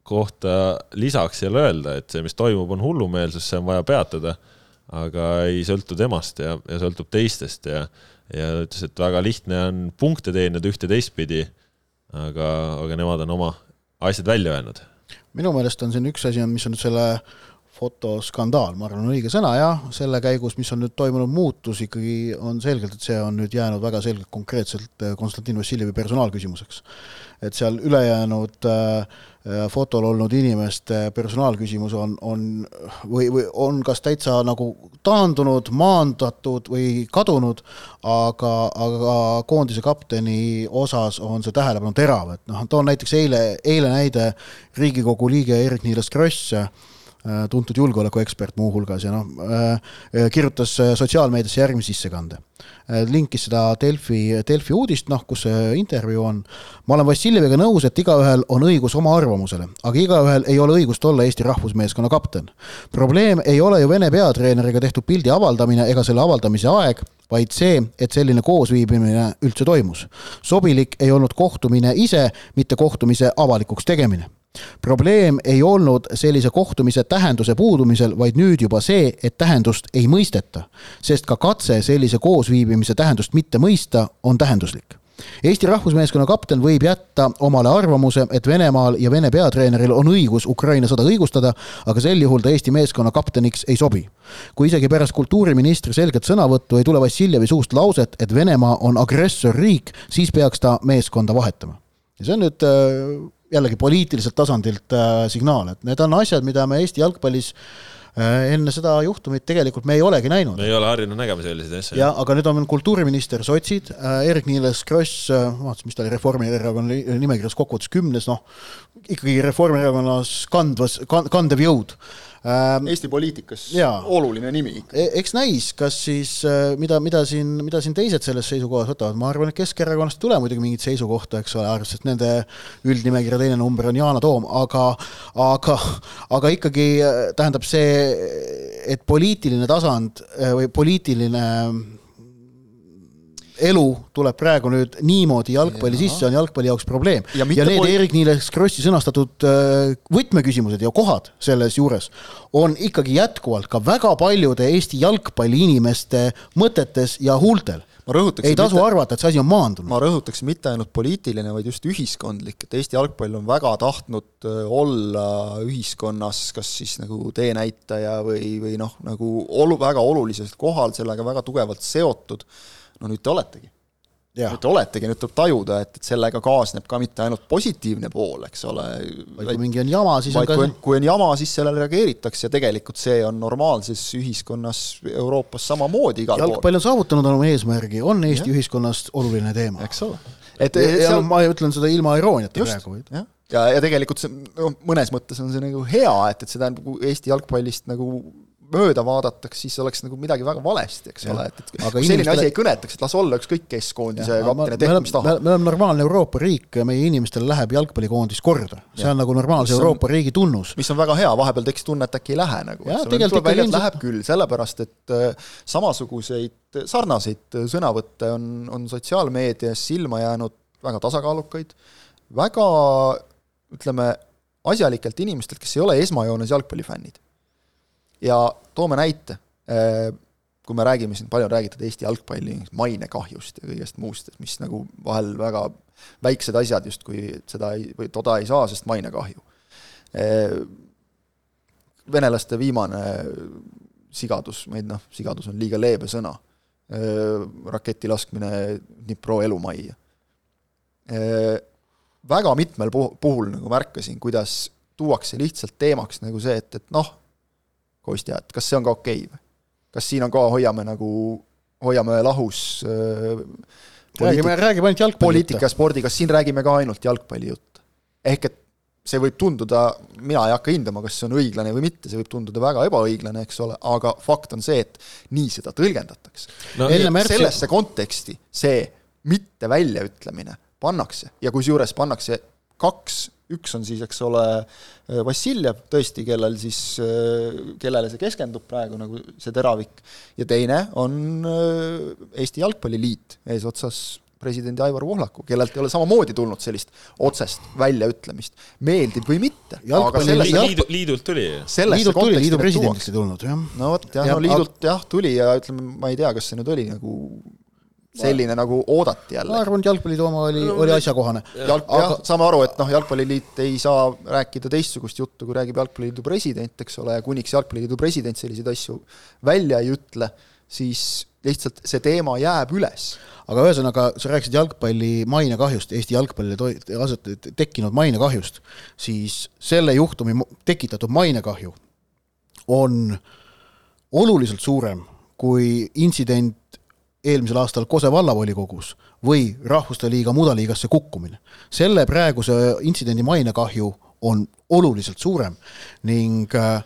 kohta lisaks ei ole öelda, et see, mis toimub, on hullumeelsus, see on vaja peatada, aga ei sõltu temast ja, ja sõltub teistest ja, ja ütles, et väga lihtne on punkte teenida ühte teistpidi, aga, aga nemad on oma asjad välja öelnud. minu meelest on siin üks asi, mis on selle fotoskandaal, ma arvan, on õige sõna jah, selle käigus, mis on nüüd toimunud muutus, ikkagi on selgelt, et see on nüüd jäänud väga selgelt konkreetselt äh, Konstantin Vassiljevi personaalküsimuseks. et seal ülejäänud äh, fotol olnud inimeste personaalküsimus on, on või, või on kas täitsa nagu taandunud, maandatud või kadunud, aga, aga koondise kapteni osas on see tähelepanu terav, et noh, toon näiteks eile, eile näide Riigikogu liige Eerik-Niiles Kross, Äh, tuntud julgeolekuekspert muuhulgas ja noh, äh, kirjutas äh, sotsiaalmeediasse järgmise sissekande. linkis seda Delfi, Delfi uudist, noh, kus see intervjuu on. ma olen Vassiljeviga nõus, et igaühel on õigus oma arvamusele, aga igaühel ei ole õigust olla Eesti rahvusmeeskonna kapten. probleem ei ole ju Vene peatreeneriga tehtud pildi avaldamine ega selle avaldamise aeg, vaid see, et selline koosviibimine üldse toimus. sobilik ei olnud kohtumine ise, mitte kohtumise avalikuks tegemine probleem ei olnud sellise kohtumise tähenduse puudumisel, vaid nüüd juba see, et tähendust ei mõisteta, sest ka katse sellise koosviibimise tähendust mitte mõista on tähenduslik. Eesti rahvusmeeskonna kapten võib jätta omale arvamuse, et Venemaal ja Vene peatreeneril on õigus Ukraina sõda õigustada, aga sel juhul ta Eesti meeskonna kapteniks ei sobi. kui isegi pärast kultuuriministri selget sõnavõttu ei tule Vassiljevi suust lauset, et Venemaa on agressorriik, siis peaks ta meeskonda vahetama. ja see on nüüd äh, jällegi poliitiliselt tasandilt äh, signaal, et need on asjad, mida me Eesti jalgpallis äh, enne seda juhtumit tegelikult me ei olegi näinud. me ei ole harjunud nägema selliseid asju. jah, aga nüüd on kultuuriminister, sotsid äh,, Eerik-Niiles Kross vaatasin, mis ta oli Reformierakonna nimekirjas kokkuvõttes kümnes, noh, ikkagi Reformierakonnas kandvas, kandev jõud Eesti poliitikas jaa. oluline nimi ikka e. eks näis, kas siis, äh, mida, mida siin, mida siin teised selles seisukohas võtavad, ma arvan, et Keskerakonnast ei tule muidugi mingit seisukohta, eks ole, arvestades, et nende üldnimekirja teine number on Yana Toom, aga aga, aga ikkagi äh, tähendab see, et poliitiline tasand äh, või poliitiline elu tuleb praegu nüüd niimoodi jalgpalli ja. sisse, on jalgpalli jaoks probleem. ja, ja need poli... Eerik-Niiles Krossi sõnastatud äh, võtmeküsimused ja kohad selles juures on ikkagi jätkuvalt ka väga paljude Eesti jalgpalliinimeste mõtetes ja huultel ei tasu mitte, arvata, et see asi on maandunud. ma rõhutaks mitte ainult poliitiline, vaid just ühiskondlik, et Eesti jalgpall on väga tahtnud äh, olla ühiskonnas kas siis nagu teenäitaja või, või noh, nagu olu-, väga olulisel kohal, sellega väga tugevalt seotud no nüüd te oletegi. nüüd te oletegi, nüüd tuleb tajuda, et, et sellega kaasneb ka mitte ainult positiivne pool, eks ole. vaid kui mingi on jama, siis on ka kui on, kui on jama, siis sellele reageeritakse ja tegelikult see on normaalses ühiskonnas Euroopas samamoodi igal jalgpall pool. on saavutanud oma eesmärgi, on Eesti ja. ühiskonnas oluline teema. eks ole et ja, ja seal no, ma ütlen seda ilma irooniata praegu. jah, ja, ja tegelikult see noh, mõnes mõttes on see nagu hea, et, et seda nagu Eesti jalgpallist nagu mööda vaadatakse, siis oleks nagu midagi väga valesti, eks Jah. ole, et, et Aga kui selline inimestele- asi ei kõnetaks, et las olla ükskõik kes koondise Ja, ma- kapten ja me tehku, oleme- mis tahab. me oleme normaalne Euroopa riik ja meie inimestele läheb jalgpallikoondis korda. see Jah. on nagu normaalse on- Euroopa riigi tunnus. mis on väga hea, vahepeal tekkis tunne, et äkki ei lähe nagu, tuleb välja, et läheb küll, sellepärast et äh, samasuguseid, sarnaseid sõnavõtte on, on sotsiaalmeedias silma jäänud väga tasakaalukaid, väga ütleme, asjalikelt inimestelt, kes ei ole esmajoones jalgpallifännid. Ja toome näite, kui me räägime siin, palju on räägitud Eesti jalgpalli mainekahjust ja kõigest muust, mis nagu vahel väga väiksed asjad justkui seda ei, või toda ei saa, sest mainekahju. Venelaste viimane sigadus, ma ei noh, sigadus on liiga leebe sõna, raketi laskmine Dnipro elumajja. Väga mitmel puh- puhul nagu märkasin, kuidas tuuakse lihtsalt teemaks nagu see, et, et noh, Kostja, et kas see on ka okei okay või? kas siin on ka, hoiame nagu, hoiame lahus äh, räägime, räägime ainult jalgpalli poliitika ja spordi, kas siin räägime ka ainult jalgpallijutte? ehk et see võib tunduda, mina ei hakka hindama, kas see on õiglane või mitte, see võib tunduda väga ebaõiglane, eks ole, aga fakt on see, et nii seda tõlgendatakse no, sellesse konteksti see mitte väljaütlemine pannakse ja kusjuures pannakse kaks, üks on siis, eks ole, Vassiljev tõesti, kellel siis, kellele see keskendub praegu nagu see teravik, ja teine on äh, Eesti Jalgpalliliit eesotsas presidendi Aivar Pohlaku, kellelt ei ole samamoodi tulnud sellist otsest väljaütlemist, meeldib või mitte, sellesse liidu, liidu, liidult tuli ju. liidult tuli, liidu tuuakse. ei tulnud, jah. no vot jah Ja- ja,, no liidult jah tuli ja ütleme, ma ei tea, kas see nüüd oli nagu selline nagu oodati ma jälle. arvan, et Jalgpalliliidu oma oli, oli asjakohane. jalg, Aga- jah, saame aru, et noh, Jalgpalliliit ei saa rääkida teistsugust juttu, kui räägib Jalgpalliliidu president, eks ole, ja kuniks Jalgpalliliidu president selliseid asju välja ei ütle, siis lihtsalt see teema jääb üles. aga ühesõnaga, sa rääkisid jalgpalli mainekahjust, Eesti jalgpallile aset- tekkinud mainekahjust, siis selle juhtumi tekitatud mainekahju on oluliselt suurem kui intsident eelmisel aastal Kose vallavolikogus või Rahvuste Liiga mudaliigasse kukkumine. selle praeguse intsidendi mainekahju on oluliselt suurem ning äh,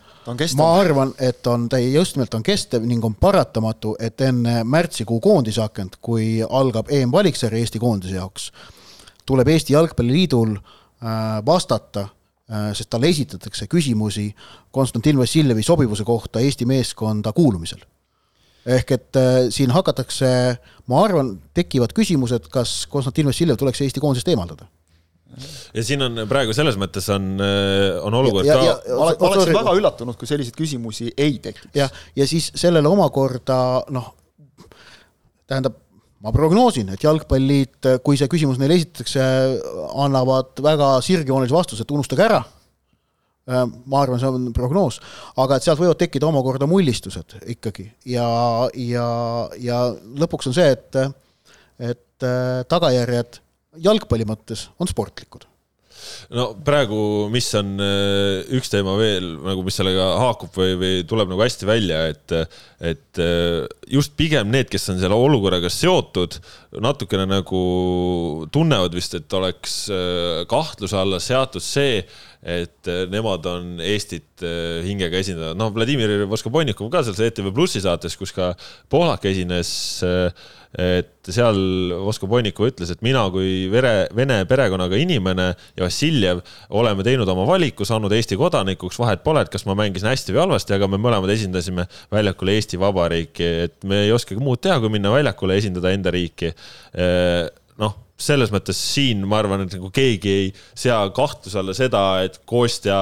ma arvan, et on täie just nimelt on kestev ning on paratamatu, et enne märtsikuu koondisakent, kui algab EM-valiksarja Eesti koondise jaoks, tuleb Eesti Jalgpalliliidul äh, vastata, sest talle esitatakse küsimusi Konstantin Vassiljevi sobivuse kohta Eesti meeskonda kuulumisel. Ehk et äh, siin hakatakse, ma arvan, tekivad küsimused, kas Konstantin Vassiljev tuleks Eesti koondisest eemaldada. ja siin on praegu selles mõttes on, on olukord Ja- ka ja- olen- ma oleksin väga üllatunud, kui selliseid küsimusi ei tekiks. jah, ja siis sellele omakorda noh, tähendab, ma prognoosin, et Jalgpalliliit, kui see küsimus neile esitatakse, annavad väga sirgjoonelise vastuse, et unustage ära. Ma arvan, see on prognoos, aga et sealt võivad tekkida omakorda mullistused ikkagi. Ja, ja, ja lõpuks on see, et, et äh, tagajärjed jalgpalli mõttes on sportlikud no praegu, mis on äh, üks teema veel nagu, mis sellega haakub või, või tuleb nagu hästi välja, et, et äh, just pigem need, kes on selle olukorraga seotud, natukene nagu tunnevad vist, et oleks äh, kahtluse alla seatud see, et nemad on Eestit hingega esindanud, noh, Vladimir Voskobonnikov ka selles ETV Plussi saates, kus ka Pohlak esines äh, et seal Voskobonnikov ütles, et mina kui vere, vene perekonnaga inimene ja Vassiljev oleme teinud oma valiku, saanud Eesti kodanikuks, vahet pole, et kas ma mängisin hästi või halvasti, aga me mõlemad esindasime väljakul Eesti Vabariiki, et me ei oskagi muud teha, kui minna väljakule ja esindada enda riiki. noh, selles mõttes siin ma arvan, et nagu keegi ei sea kahtluse alla seda, et Kostja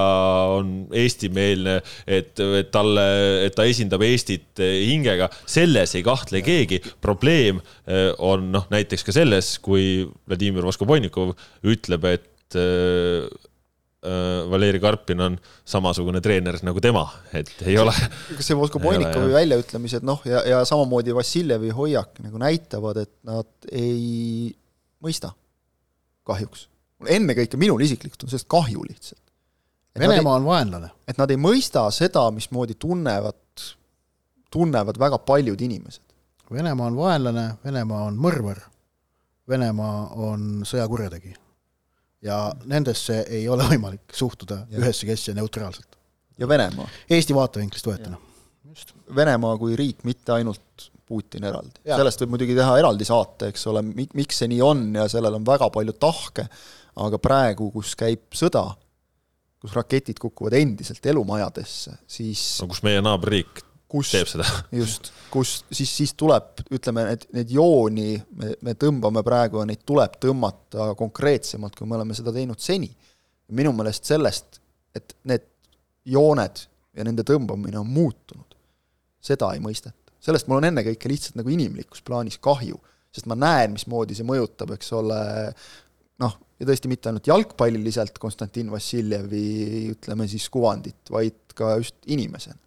on eestimeelne, et, et talle, et ta esindab Eestit hingega, selles ei kahtle keegi. probleem eh, on noh, näiteks ka selles, kui Vladimir Voskobonnikov ütleb, et eh, Valeri Karpin on samasugune treener nagu tema, et ei ole. kas see Voskobonikovi väljaütlemised noh, ja, ja samamoodi Vassiljevi hoiak nagu näitavad, et nad ei mõista kahjuks. ennekõike minul isiklikult on sellest kahju lihtsalt. Venemaa on vaenlane. et nad ei mõista seda, mismoodi tunnevad, tunnevad väga paljud inimesed. Venemaa on vaenlane, Venemaa on mõrvar Venemaa on sõjakurjategija. ja nendesse ei ole võimalik suhtuda Jah. ühesse kesse neutraalselt. ja Venemaa. Eesti vaatevinklist võetuna. Venemaa kui riik, mitte ainult Putin eraldi. Sellest võib muidugi teha eraldi saate, eks ole, mi-, miks see nii on ja sellel on väga palju tahke, aga praegu, kus käib sõda, kus raketid kukuvad endiselt elumajadesse, siis no kus meie naaberriik kus teeb seda. [laughs] just, kus siis, siis tuleb, ütleme, need, need jooni me, me tõmbame praegu ja neid tuleb tõmmata konkreetsemalt, kui me oleme seda teinud seni. minu meelest sellest, et need jooned ja nende tõmbamine on muutunud, seda ei mõisteta. sellest mul on ennekõike lihtsalt nagu inimlikus plaanis kahju, sest ma näen, mismoodi see mõjutab, eks ole, noh, ja tõesti mitte ainult jalgpalliliselt Konstantin Vassiljevi ütleme siis kuvandit, vaid ka just inimesena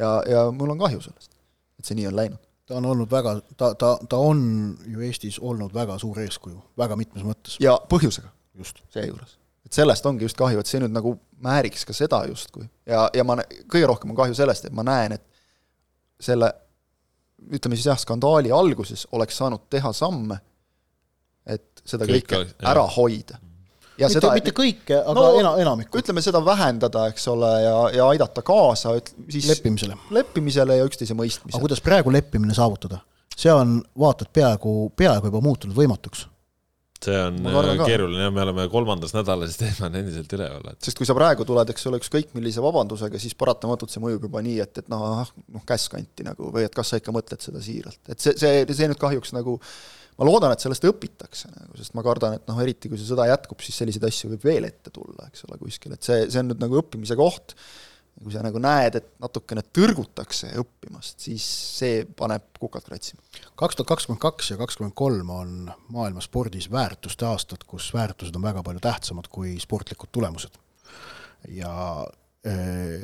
ja, ja mul on kahju sellest, et see nii on läinud. ta on olnud väga, ta, ta, ta on ju Eestis olnud väga suur eeskuju, väga mitmes mõttes. ja põhjusega just. seejuures. et sellest ongi just kahju, et see nüüd nagu määriks ka seda justkui. ja, ja ma, kõige rohkem on kahju sellest, et ma näen, et selle ütleme siis jah, skandaali alguses oleks saanud teha samme, et seda Kõik kõike oleks- jah. ära hoida. ja mitte, seda, mitte kõike, aga No, ena, enamikku ütleme seda vähendada, eks ole, ja, ja aidata kaasa, et siis leppimisele. leppimisele ja üksteise aga mõistmisele. kuidas praegu leppimine saavutada? see on vaata et peaaegu, peaaegu juba muutunud võimatuks. See on ka. keeruline ja me oleme kolmandas nädalas, [laughs] teema on endiselt üleval, et sest kui sa praegu tuled, eks ole, ükskõik millise vabandusega, siis paratamatult see mõjub juba nii, et, et noh, noh käsk anti nagu või et kas sa ikka mõtled seda siiralt, et see, see, see nüüd kahjuks nagu ma loodan, et sellest õpitakse nagu, sest ma kardan, et noh, eriti kui see sõda jätkub, siis selliseid asju võib veel ette tulla, eks ole, kuskil, et see, see on nüüd nagu õppimise koht, kui sa nagu näed, et natukene tõrgutakse õppimast, siis see paneb kukad kratsima. kaks tuhat kakskümmend kaks ja kakskümmend kolm on maailma spordis väärtuste aastad, kus väärtused on väga palju tähtsamad kui sportlikud tulemused. ja eh,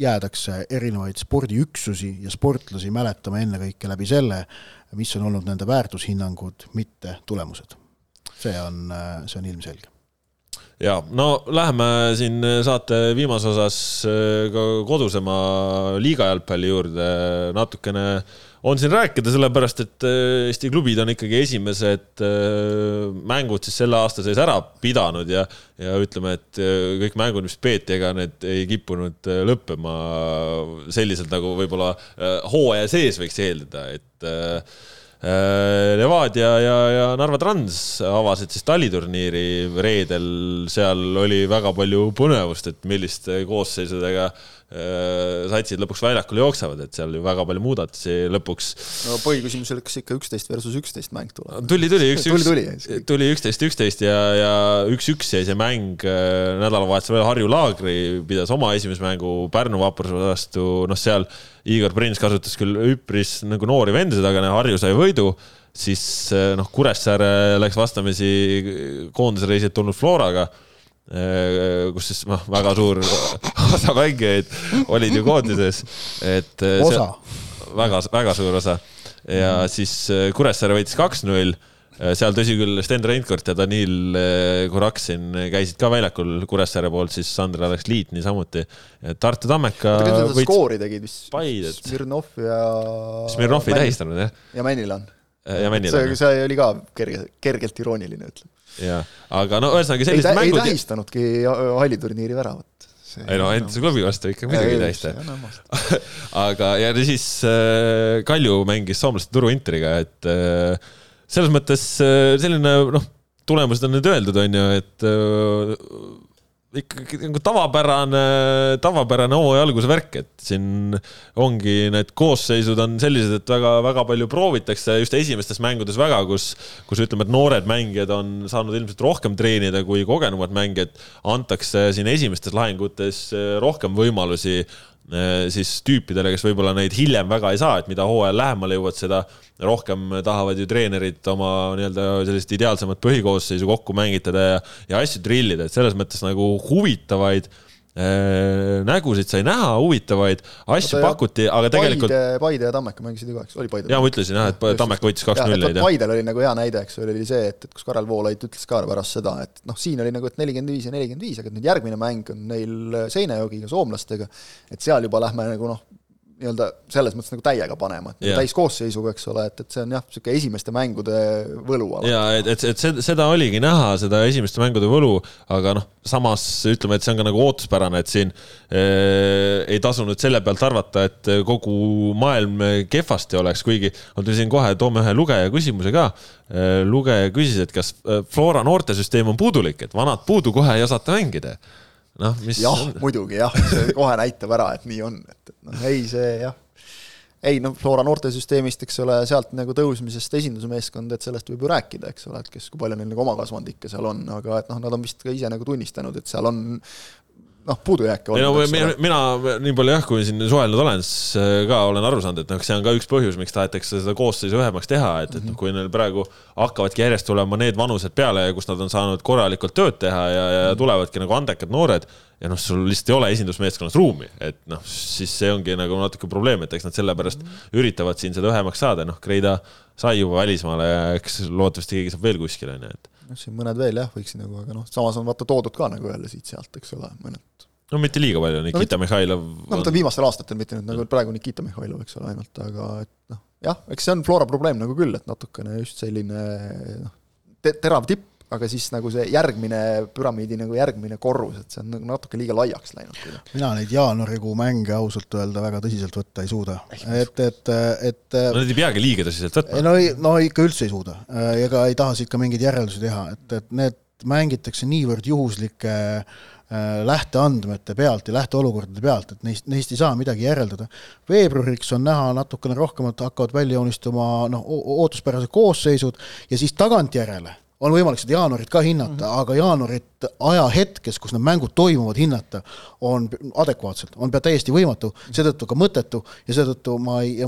jäädakse erinevaid spordiüksusi ja sportlasi mäletama ennekõike läbi selle, mis on olnud nende väärtushinnangud, mitte tulemused. see on, see on ilmselge. Ja no läheme siin saate viimases osas äh, ka kodusema liiga jalgpalli juurde natukene. On siin rääkida, sellepärast et äh, Eesti klubid on ikkagi esimesed äh, mängud siis selle aasta sees ära pidanud ja, ja ütleme, et kõik mängud, mis peeti, ega need ei kippunud lõppema selliselt, nagu võib-olla hooaja sees võiks eeldada, et Levadia ja, ja Narva Trans avasid siis taliturniiri reedel, seal oli väga palju põnevust, et milliste koosseisudega äh, satsid lõpuks väljakul jooksevad, et seal ju väga palju muudatusi lõpuks no põhiküsimus oli, kas ikka üksteist versus üksteist mäng tuleb? tuli, tuli üks, üks, tuli üksteist, üksteist ja, ja üks-üks jäi see mäng äh, nädalavahetusel veel Harju Laagri pidas oma esimese mängu Pärnu vapruse vastu, noh, seal Igor Prins kasutas küll üpris nagu noori vendasid, aga Harju sai võidu, siis äh, noh, Kuressaare läks vastamisi koondisreisilt tulnud Floraga. äh, kus siis noh, väga suur [laughs] osa mängijaid olid ju koondises, et äh, osa, väga, väga suur osa ja siis äh, Kuressaare võitis kaks-null. seal tõsi küll, Sten Reinkord ja Danil äh, Kuraksin käisid ka väljakul Kuressaare poolt, siis Sandra Aleksliit niisamuti. Tartu Tammeka skoori tegid vist? Smirnov ja Smirnov ei tähistanud jah, ja Männilan. ja Männil see, see oli ka kerge, kergelt irooniline, ütleme. Jah, aga no ühesõnaga ei, sellised ei mängud. tähistanudki halliturniiri väravat. ei no endise klubi vastu ikka muidugi ei tähista. [laughs] aga, ja siis äh, Kalju mängis soomlaste Turu Interiga, et äh, selles mõttes äh, selline noh, tulemused on nüüd öeldud, on ju, et äh, ikkagi nagu tavapärane, tavapärane hooaja alguse värk, et siin ongi need koosseisud on sellised, et väga-väga palju proovitakse just esimestes mängudes väga, kus, kus ütleme, et noored mängijad on saanud ilmselt rohkem treenida kui kogenumad mängijad, antakse siin esimestes lahingutes rohkem võimalusi siis tüüpidele, kes võib-olla neid hiljem väga ei saa, et mida hooajal lähemale jõuad, seda rohkem tahavad ju treenerid oma nii-öelda sellist ideaalsemat põhikoosseisu kokku mängitada ja, ja asju trillida, et selles mõttes nagu huvitavaid äh, nägusid sai näha, huvitavaid asju pakuti, aga tegelikult Paide, ja Tammeka mängisid ju ka, eks, oli Paide? ja ma ütlesin jah, et Tammek võitis kaks-null ja, et Paidel oli nagu hea näide, eks oli see, et, et kus Karel Voolaid ütles ka pärast seda, et noh, siin oli nagu, et nelikümmend viis ja nelikümmend viis, aga nüüd järgmine mäng on neil Seinäjogiga, soomlastega, et seal juba lähme nagu noh, nii-öelda selles mõttes nagu täiega panema, et yeah. täiskoosseisuga, eks ole, et, et see on jah, niisugune esimeste mängude võlu ja et, et, et seda, oligi näha, seda esimeste mängude võlu, aga noh, samas ütleme, et see on ka nagu ootuspärane, et siin eh, ei tasu nüüd selle pealt arvata, et kogu maailm kehvasti oleks, kuigi ma siin kohe toome ühe lugeja küsimuse ka eh,. lugeja küsis, et kas eh, Flora noortesüsteem on puudulik, et vanad puudu, kohe ei osata mängida. noh, mis jah, muidugi jah, see kohe näitab ära, et nii on, et noh, ei see jah ei noh, Flora noortesüsteemist, eks ole, sealt nagu tõusmisest esindusmeeskond, et sellest võib ju rääkida, eks ole, et kes, kui palju neil nagu oma kasvandikke seal on, aga et noh, nad on vist ka ise nagu tunnistanud, et seal on noh, puudujääke no olnud, eks mina, mina nii palju jah, kui siin suhelnud olen, siis äh, ka olen aru saanud, et noh, see on ka üks põhjus, miks tahetakse seda koosseisu õhemaks teha, et, et noh, kui neil praegu hakkavadki järjest tulema need vanused peale, kus nad on saanud korralikult tööd teha ja, ja tulevadki nagu andekad noored ja noh, sul lihtsalt ei ole esindusmeeskonnas ruumi, et noh, siis see ongi nagu natuke probleem, et eks nad sellepärast üritavad siin seda õhemaks saada, noh, Kreida sai juba välismaale ja eks loodetavasti keegi saab veel kuskile, onju, et noh, siin mõned veel jah, võiksid nagu, aga noh, samas on vaata toodud ka nagu jälle siit-sealt, eks ole, mõned. no mitte liiga palju, Nikita no, Mihhailov no ma mõtlen viimastel aastatel, mitte nüüd nagu praegu Nikita Mihhailov, eks ole, ainult, aga et noh, jah, eks see on Flora probleem nagu küll, et natukene just selline noh te, terav tipp, aga siis nagu see järgmine püramiidi nagu järgmine korrus, et see on nagu natuke liiga laiaks läinud. mina neid jaanuarikuu mänge ausalt öelda väga tõsiselt võtta ei suuda, et, et, et no neid ei peagi liiga tõsiselt võtma. no, no ikka üldse ei suuda, ega ei taha siit ka mingeid järeldusi teha, et, et need mängitakse niivõrd juhuslike äh, lähteandmete pealt ja lähteolukordade pealt, et neist, neist ei saa midagi järeldada. veebruariks on näha natukene rohkemat, hakkavad välja joonistuma noh, ootuspärased koosseisud ja siis tagantjärele on võimalik seda jaanuarit ka hinnata mm, -hmm. aga jaanuarit ajahetkes, kus need mängud toimuvad, hinnata on adekvaatselt, on pea täiesti võimatu, seetõttu ka mõttetu ja seetõttu ma ei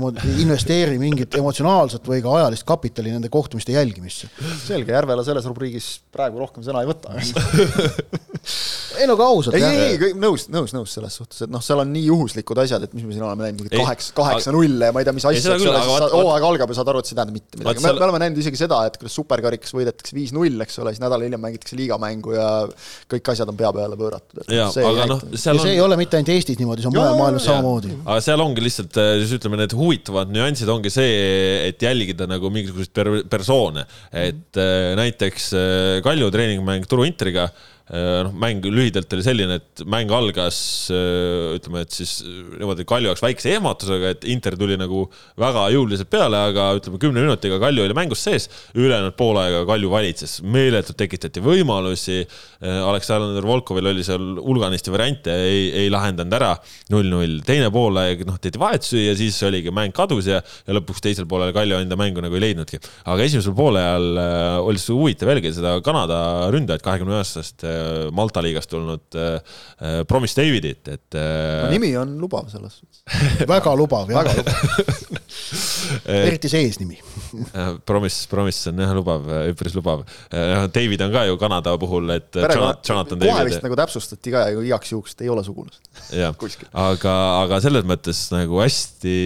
investeeri mingit emotsionaalset või ka ajalist kapitali nende kohtumiste jälgimisse. selge, Järvela selles rubriigis praegu rohkem sõna ei võta [laughs] ei no aga ausalt. ei, ei, ei, nõus, nõus, nõus selles suhtes, et noh, seal on nii juhuslikud asjad, et mis me siin oleme näinud, mingi kaheksa, kaheksa-null ja ma ei tea, mis asja, eks ole, siis hooaeg algab ja saad aru, et see ei tähenda mitte midagi. me, me oleme näinud isegi seda, et kuidas superkarikas võidetakse viis-null, eks ole, siis nädal hiljem mängitakse liigamängu ja kõik asjad on pea peale pööratud. jaa, aga noh, seal on. see ei ole mitte ainult Eestis niimoodi, see on mujal maailmas samamoodi. aga seal ongi lihtsalt, siis ütleme, need huvitavad nüansid ongi see, et jälgida nagu mingisuguseid per persoone, et äh, näiteks äh, Kalju treeningmäng Turu Interiga noh, mäng lühidalt oli selline, et mäng algas ütleme, et siis niimoodi Kalju jaoks väikse ehmatusega, et Inter tuli nagu väga jõuliselt peale, aga ütleme, kümne minutiga Kalju oli mängus sees, ülejäänud poole aega Kalju valitses, meeletult tekitati võimalusi. Aleksandr Volkovil oli seal hulganisti variante, ei, ei lahendanud ära, null-null, teine poolaeg, noh, tehti vahetusi ja siis oligi mäng kadus ja, ja lõpuks teisel poolel Kalju enda mängu nagu ei leidnudki. aga esimesel poolajal oli see huvitav jälgida seda Kanada ründajat, kahekümne üheksast Malta liigast tulnud äh, Promise Davidit, et äh, no, nimi on lubav selles suhtes väga lubav, jah. [laughs] eriti see eesnimi [laughs] Promise, Promise on jah lubav, üpris lubav. David on ka ju Kanada puhul, et Jonathan David. kohe vist nagu täpsustati ka igaks juhuks, et ei ole sugulast. jah, [laughs] aga, aga selles mõttes nagu hästi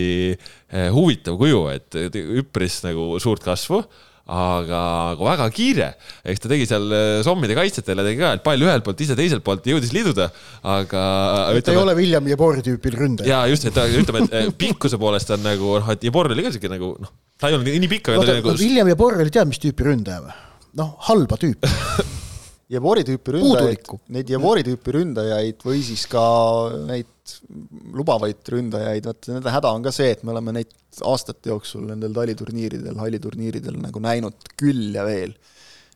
huvitav kuju, et üpris nagu suurt kasvu aga, aga väga kiire. eks ta tegi seal sommide kaitsjatele tegi ka, et pall ühelt poolt, ise teiselt poolt jõudis liduda, aga. ta ei ole William Jebori tüüpil ründaja. ja just, et ütleme, et pikkuse poolest on nagu noh, et Jebor oli ka siuke nagu noh, ta ei olnud nii pikk, aga no, ta oli nagu. William Jebor oli tead mis tüüpi ründaja või? noh, halba tüüpi [laughs] Jebori tüüpi ründajaid, neid Jebori tüüpi ründajaid või siis ka neid lubavaid ründajaid, vaata nende häda on ka see, et me oleme neid aastate jooksul nendel taliturniiridel, halliturniiridel nagu näinud küll ja veel.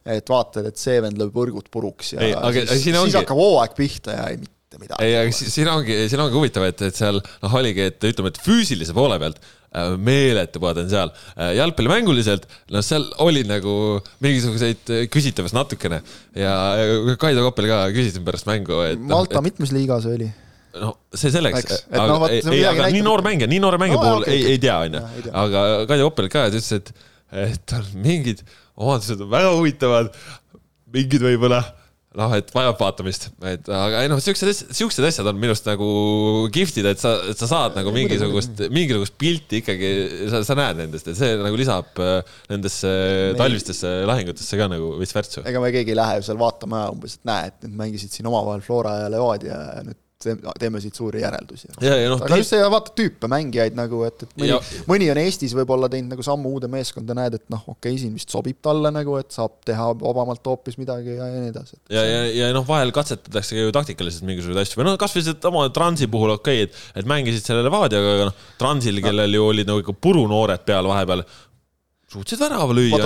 et vaatad, et see vend lööb võrgud puruks ja ei, aga, siis, siis ongi... hakkab hooaeg pihta ja ei mitte midagi. ei, aga siin ongi, siin ongi huvitav, et, et seal noh, oligi, et ütleme, et füüsilise poole pealt meeletu potentsiaal. jalgpallimänguliselt, noh, seal oli nagu mingisuguseid küsitavust natukene ja Kaido Koppel ka küsisin pärast mängu, et. Malta no, et, mitmes liigas oli? no see selleks, aga, no, ei, ei, aga nii noor mängija, nii noore mängija no, puhul okay, ei, ei tea, onju. aga Kaido Koppel ka ütles, et, et on mingid omadused on väga huvitavad, mingid võib-olla noh, et vajab vaatamist, et aga ei noh, siuksed, siuksed asjad on minu arust nagu kihvtid, et sa, et sa saad nagu mingisugust, mingisugust pilti ikkagi, sa, sa näed nendest, et see nagu lisab äh, nendesse talvistesse lahingutesse ka nagu veits värtsu. ega me keegi ei lähe ju seal vaatama umbes, et näe, et nüüd mängisid siin omavahel Flora ja Levadia ja nüüd teeme siit suuri järeldusi. noh, aga just see, vaata tüüpe mängijaid nagu, et, et mõni, mõni on Eestis võib-olla teinud nagu sammu uude meeskonda, näed, et noh, okei okay,, siin vist sobib talle nagu, et saab teha vabamalt hoopis midagi ja, ja nii edasi. ja, ja, ja noh, vahel katsetatakse ka ju taktikaliselt mingisuguseid asju või noh, kasvõi sedasama Transi puhul okei okay,, et, et mängisid selle Levadiaga, aga noh, Transil, kellel ju olid nagu ikka purunoored peal vahepeal, suutsid värava lüüa,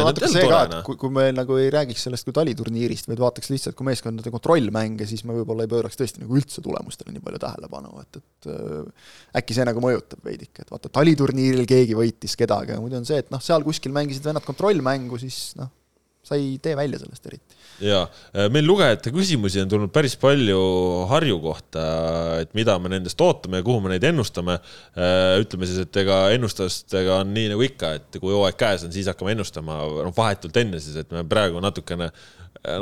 kui, kui me nagu ei räägiks sellest kui taliturniirist, vaid vaataks lihtsalt kui meeskondade kontrollmänge, siis me võib-olla ei pööraks tõesti nagu üldse tulemustele nii palju tähelepanu, et, et äh, äkki see nagu mõjutab veidike, et vaata, taliturniiril keegi võitis kedagi, aga muidu on see, et noh, seal kuskil mängisid vennad kontrollmängu, siis noh, sa ei tee välja sellest eriti. Ja meil lugejate küsimusi on tulnud päris palju Harju kohta, et mida me nendest ootame ja kuhu me neid ennustame. ütleme siis, et ega ennustustega on nii nagu ikka, et kui hooaeg käes on, siis hakkame ennustama, noh vahetult enne siis, et me praegu natukene,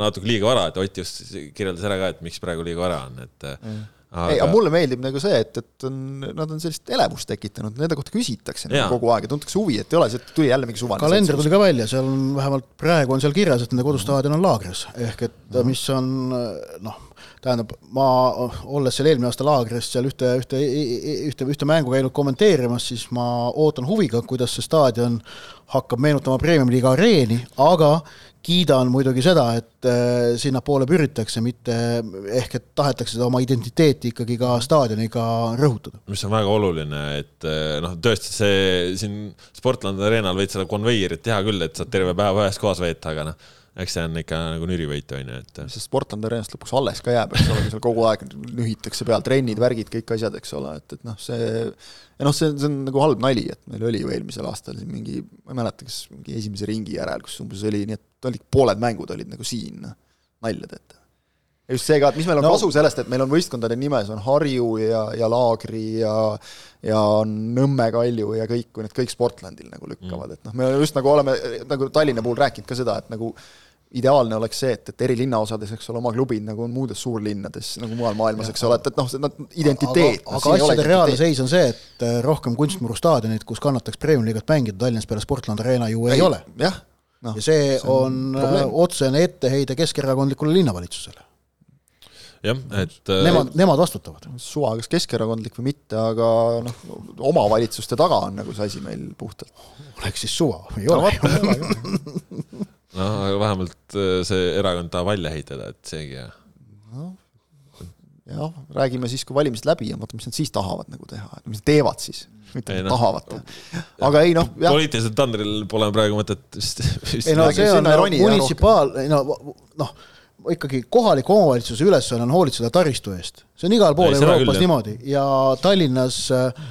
natuke liiga vara, et Ott just kirjeldas ära ka, et miks praegu liiga vara on, et Mm. ei, aga mulle meeldib nagu see, et, et on, nad on sellist elevust tekitanud, nende kohta küsitakse nagu kogu aeg ja tuntakse huvi, et ei ole see, et tuli jälle mingi suvaline kalender tuli ka välja, seal on vähemalt praegu on seal kirjas, et nende kodustaadion on laagris, ehk et mis on noh, tähendab, ma olles seal eelmine aasta laagris seal ühte, ühte, ühte, ühte mängu käinud kommenteerimas, siis ma ootan huviga, kuidas see staadion hakkab meenutama Premium-liiga areeni, aga kiidan muidugi seda, et äh, sinnapoole püritakse, mitte ehk et tahetakse seda oma identiteeti ikkagi ka staadioniga rõhutada. mis on väga oluline, et eh, noh, tõesti see siin Sportlandi areenal võid seda konveierit teha küll, et saad terve päeva ühes kohas veeta, aga noh, eks see on ikka nagu nürivõit on ju, et sest Sportlandi areenast lõpuks alles ka jääb, eks ole, seal kogu aeg nühitakse peal trennid, värgid, kõik asjad, eks ole, et, et noh, see ja noh, see, see on nagu halb nali, et meil oli ju eelmisel aastal siin mingi, ma ei mäleta, kas mingi esimese ringi järel, kus umbes oli nii, et olid pooled mängud olid nagu siin, noh, nalja teete. Just see ka, et mis meil on No- no. kasu sellest, et meil on võistkondade nimes on Harju ja, ja Laagri ja ja on Nõmme Kalju ja kõik, kui need kõik Sportlandil nagu lükkavad mm., et noh, me just nagu oleme nagu Tallinna puhul rääkinud ka seda, et nagu ideaalne oleks see, et, et eri linnaosades, eks ole, oma klubid nagu on muudes suurlinnades nagu mujal maailmas, eks ole, et, et noh, see nad identiteet. aga, aga asjade reaalne seis on see, et äh, rohkem kunstmuru staadionit, kus kannataks Premium-liigat mängida Tallinnas peale Sportland Arena ju ei, ei ole. jah, noh ja, see on, on probleem. otsene etteheide keskerakondlikule linnavalitsusele. jah, et eh, Nemad, nemad vastutavad. suva, kas keskerakondlik või mitte, aga noh, omavalitsuste taga on nagu see asi meil puhtalt. oleks siis suva, ei ole ju. [laughs] noh, aga vähemalt eh, see erakond tahab välja ehitada, et seegi hea. jah, räägime siis, kui valimised läbi on, vaata, mis nad siis tahavad nagu teha, et mis nad teevad siis, mitte Ei noh. tahavad teha. aga ei noh, jah, poliitilisel tandril pole praegu mõtet vist, ei no see on sinna ei roni, jah, munitsipaal, ei no noh, ikkagi kohaliku omavalitsuse ülesanne on hoolitseda taristu eest. see on igal pool Ei, seda Euroopas küll, niimoodi ja Tallinnas äh,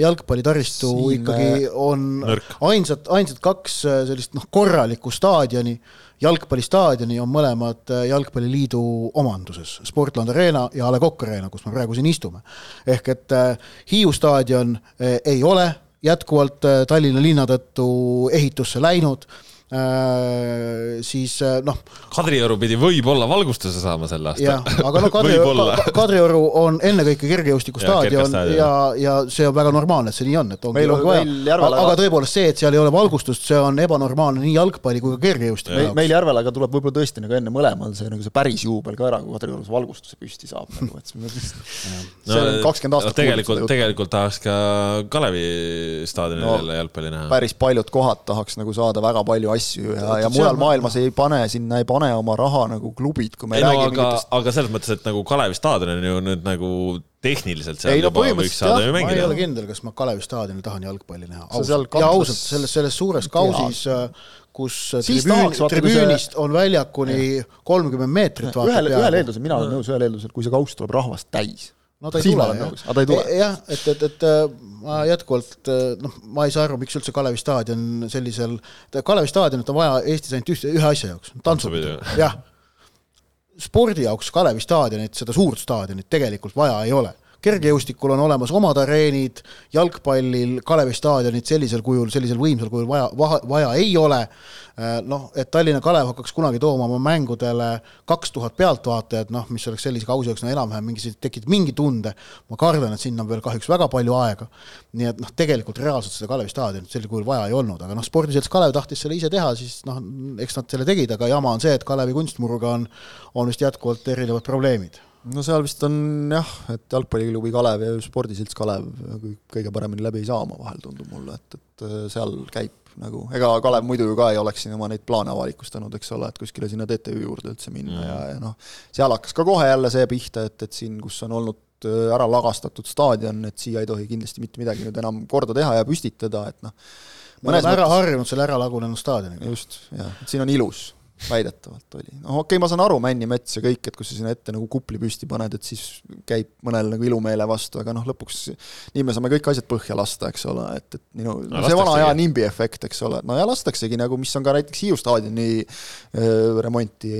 jalgpallitaristu Siin, ikkagi on nõrk. ainsad, ainsad kaks äh, sellist noh, korralikku staadioni, jalgpallistaadioni on mõlemad äh, Jalgpalliliidu omanduses, Sportland Arena ja A Le Coq Arena, kus me praegu siin istume. ehk et äh, Hiiu staadion äh, ei ole jätkuvalt äh, Tallinna linna tõttu ehitusse läinud äh,, siis äh, noh, Kadrioru pidi võib-olla valgustuse saama sel aastal, aga noh, Kadrioru, Kadrioru on ennekõike kergejõustikustaadion kergestaadion, ja, ja see on väga normaalne, et see nii on, et ongi, ongi vaja. aga tõepoolest see, et seal ei ole valgustust, see on ebanormaalne nii jalgpalli kui ka kergejõustiku meil, jaoks. meil Järvel aga tuleb võib-olla tõesti nagu enne mõlemal see nagu see päris juubel ka ära, kui Kadriorus valgustuse püsti saab nagu, et see on kakskümmend aastat tegelikult, tegelikult tahaks ka Kalevi staadionil No, jälle jalgpalli näha. päris paljud kohad tahaks nagu saada väga palju asju ja, ja mujal maailmas ei pane sinna, ei pane oma raha nagu klubid, kui me ei no räägime aga mingitest, aga selles mõttes, et nagu Kalevi staadion on ju nüüd nagu tehniliselt seal Ei no juba võiks saada ju ma ei mängida ole. kindel, kas ma Kalevi staadionil tahan jalgpalli näha. Ja ausalt, selles, selles suures kausis, kus Siis tribüün tahaks,, vaata, kui see- tribüünist on väljakuni kolmkümmend meetrit ühel, ühel eeldusel, mina olen nõus ühel eeldusel, kui see kauss tuleb rahvast täis. No ta ei Siis ma tule jah aga ta ei tule. jah, et, et, et äh, ma jätkuvalt äh, noh, ma ei saa aru, miks üldse Kalevi staadion sellisel, Kalevi staadionit on vaja Eestis ainult ühte, ühe asja jaoks, Tantsupidu., jah. spordi jaoks Kalevi staadionit, seda suurt staadionit tegelikult vaja ei ole kergejõustikul on olemas omad areenid, jalgpallil Kalevi staadionit sellisel kujul, sellisel võimsal kujul vaja, vaja ei ole. noh, et Tallinna Kalev hakkaks kunagi tooma oma mängudele kaks tuhat pealtvaatajat, noh, mis oleks sellise kausi jaoks no enam-vähem mingi, tekitab mingi tunde. ma kardan, et sinna on veel kahjuks väga palju aega. nii et noh, tegelikult reaalselt seda Kalevi staadionit sellisel kujul vaja ei olnud, aga noh, spordiselts Kalev tahtis selle ise teha, siis noh, eks nad selle tegid, aga jama on see, et Kalevi kunstmuruga on, on vist jätkuvalt erinevad probleemid no seal vist on jah, et jalgpalliklubi Kalev ja spordiselts Kalev kõige paremini läbi ei saa omavahel, tundub mulle, et, et äh, seal käib nagu, ega Kalev muidu ju ka ei oleks siin oma neid plaane avalikustanud, eks ole, et kuskile sinna TTÜ juurde üldse minna mm. ja, ja noh, seal hakkas ka kohe jälle see pihta, et, et siin, kus on olnud äh, ära lagastatud staadion, et siia ei tohi kindlasti mitte midagi nüüd enam korda teha ja püstitada, et noh, me oleme ära harjunud selle ära lagunenud staadioniga. just, jah, et siin on ilus väidetavalt oli. noh, okei okay,, ma saan aru, männimets ja kõik, et kui sa sinna ette nagu kupli püsti paned, et siis käib mõnel nagu ilumeele vastu, aga noh, lõpuks nii me saame kõik asjad põhja lasta, eks ole, et, et minu no, see vana aja nimbi efekt, eks ole, no ja lastaksegi nagu, mis on ka näiteks Hiiu staadioni äh, remonti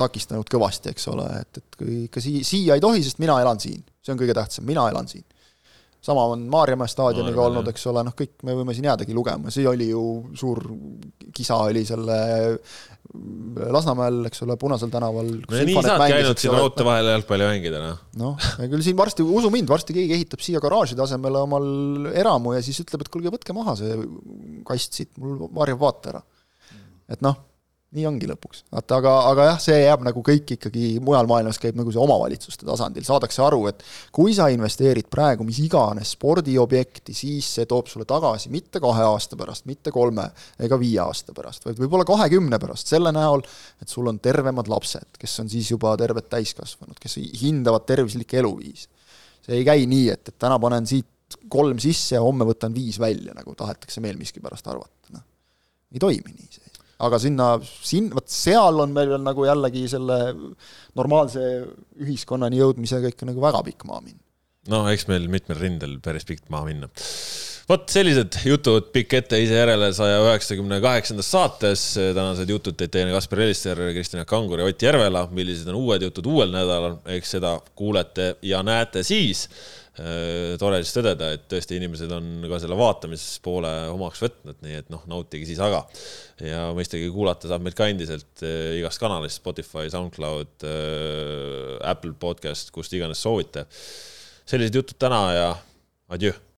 takistanud kõvasti, eks ole, et, et kui ikka sii-, siia ei tohi, sest mina elan siin. see on kõige tähtsam, mina elan siin sama on Maarjamäe staadioniga no, olnud, eks ole, noh, kõik me võime siin jäädagi lugema, see oli ju suur kisa oli selle Lasnamäel, eks ole, Punasel tänaval. no nii saadki ainult sinna raudtee vahele jalgpalli mängida, noh. noh, küll siin varsti, usu mind, varsti keegi ehitab siia garaaži tasemele omal eramu ja siis ütleb, et kuulge, võtke maha see kast siit, mul varjab vaate ära. et noh nii ongi lõpuks, vaata, aga, aga jah, see jääb nagu kõik ikkagi mujal maailmas käib nagu see omavalitsuste tasandil, saadakse aru, et kui sa investeerid praegu mis iganes spordiobjekti, siis see toob sulle tagasi mitte kahe aasta pärast, mitte kolme ega viie aasta pärast, vaid võib-olla kahekümne pärast, selle näol, et sul on tervemad lapsed, kes on siis juba terved täiskasvanud, kes hindavad tervislikke eluviise. see ei käi nii, et, et täna panen siit kolm sisse ja homme võtan viis välja, nagu tahetakse meil miskipärast arvata, noh. ei toimi nii see aga sinna, siin, vot seal on meil veel nagu jällegi selle normaalse ühiskonnani jõudmisega ikka nagu väga pikk maa minna. no eks meil mitmel rindel päris pikk maa minna. vot sellised jutud pikk ette ise järele saja üheksakümne kaheksandas saates. tänased jutud teid teinud Kaspar Elister, Kristjan Kangur ja Ott Järvela. millised on uued jutud uuel nädalal, eks seda kuulete ja näete siis tore siis tõdeda, et tõesti inimesed on ka selle vaatamispoole omaks võtnud, nii et noh, nautige siis aga. ja mõistagi kuulata saab meid ka endiselt äh, igast kanalist, Spotify, SoundCloud, äh, Apple podcast, kust iganes soovite. sellised jutud täna ja adjöö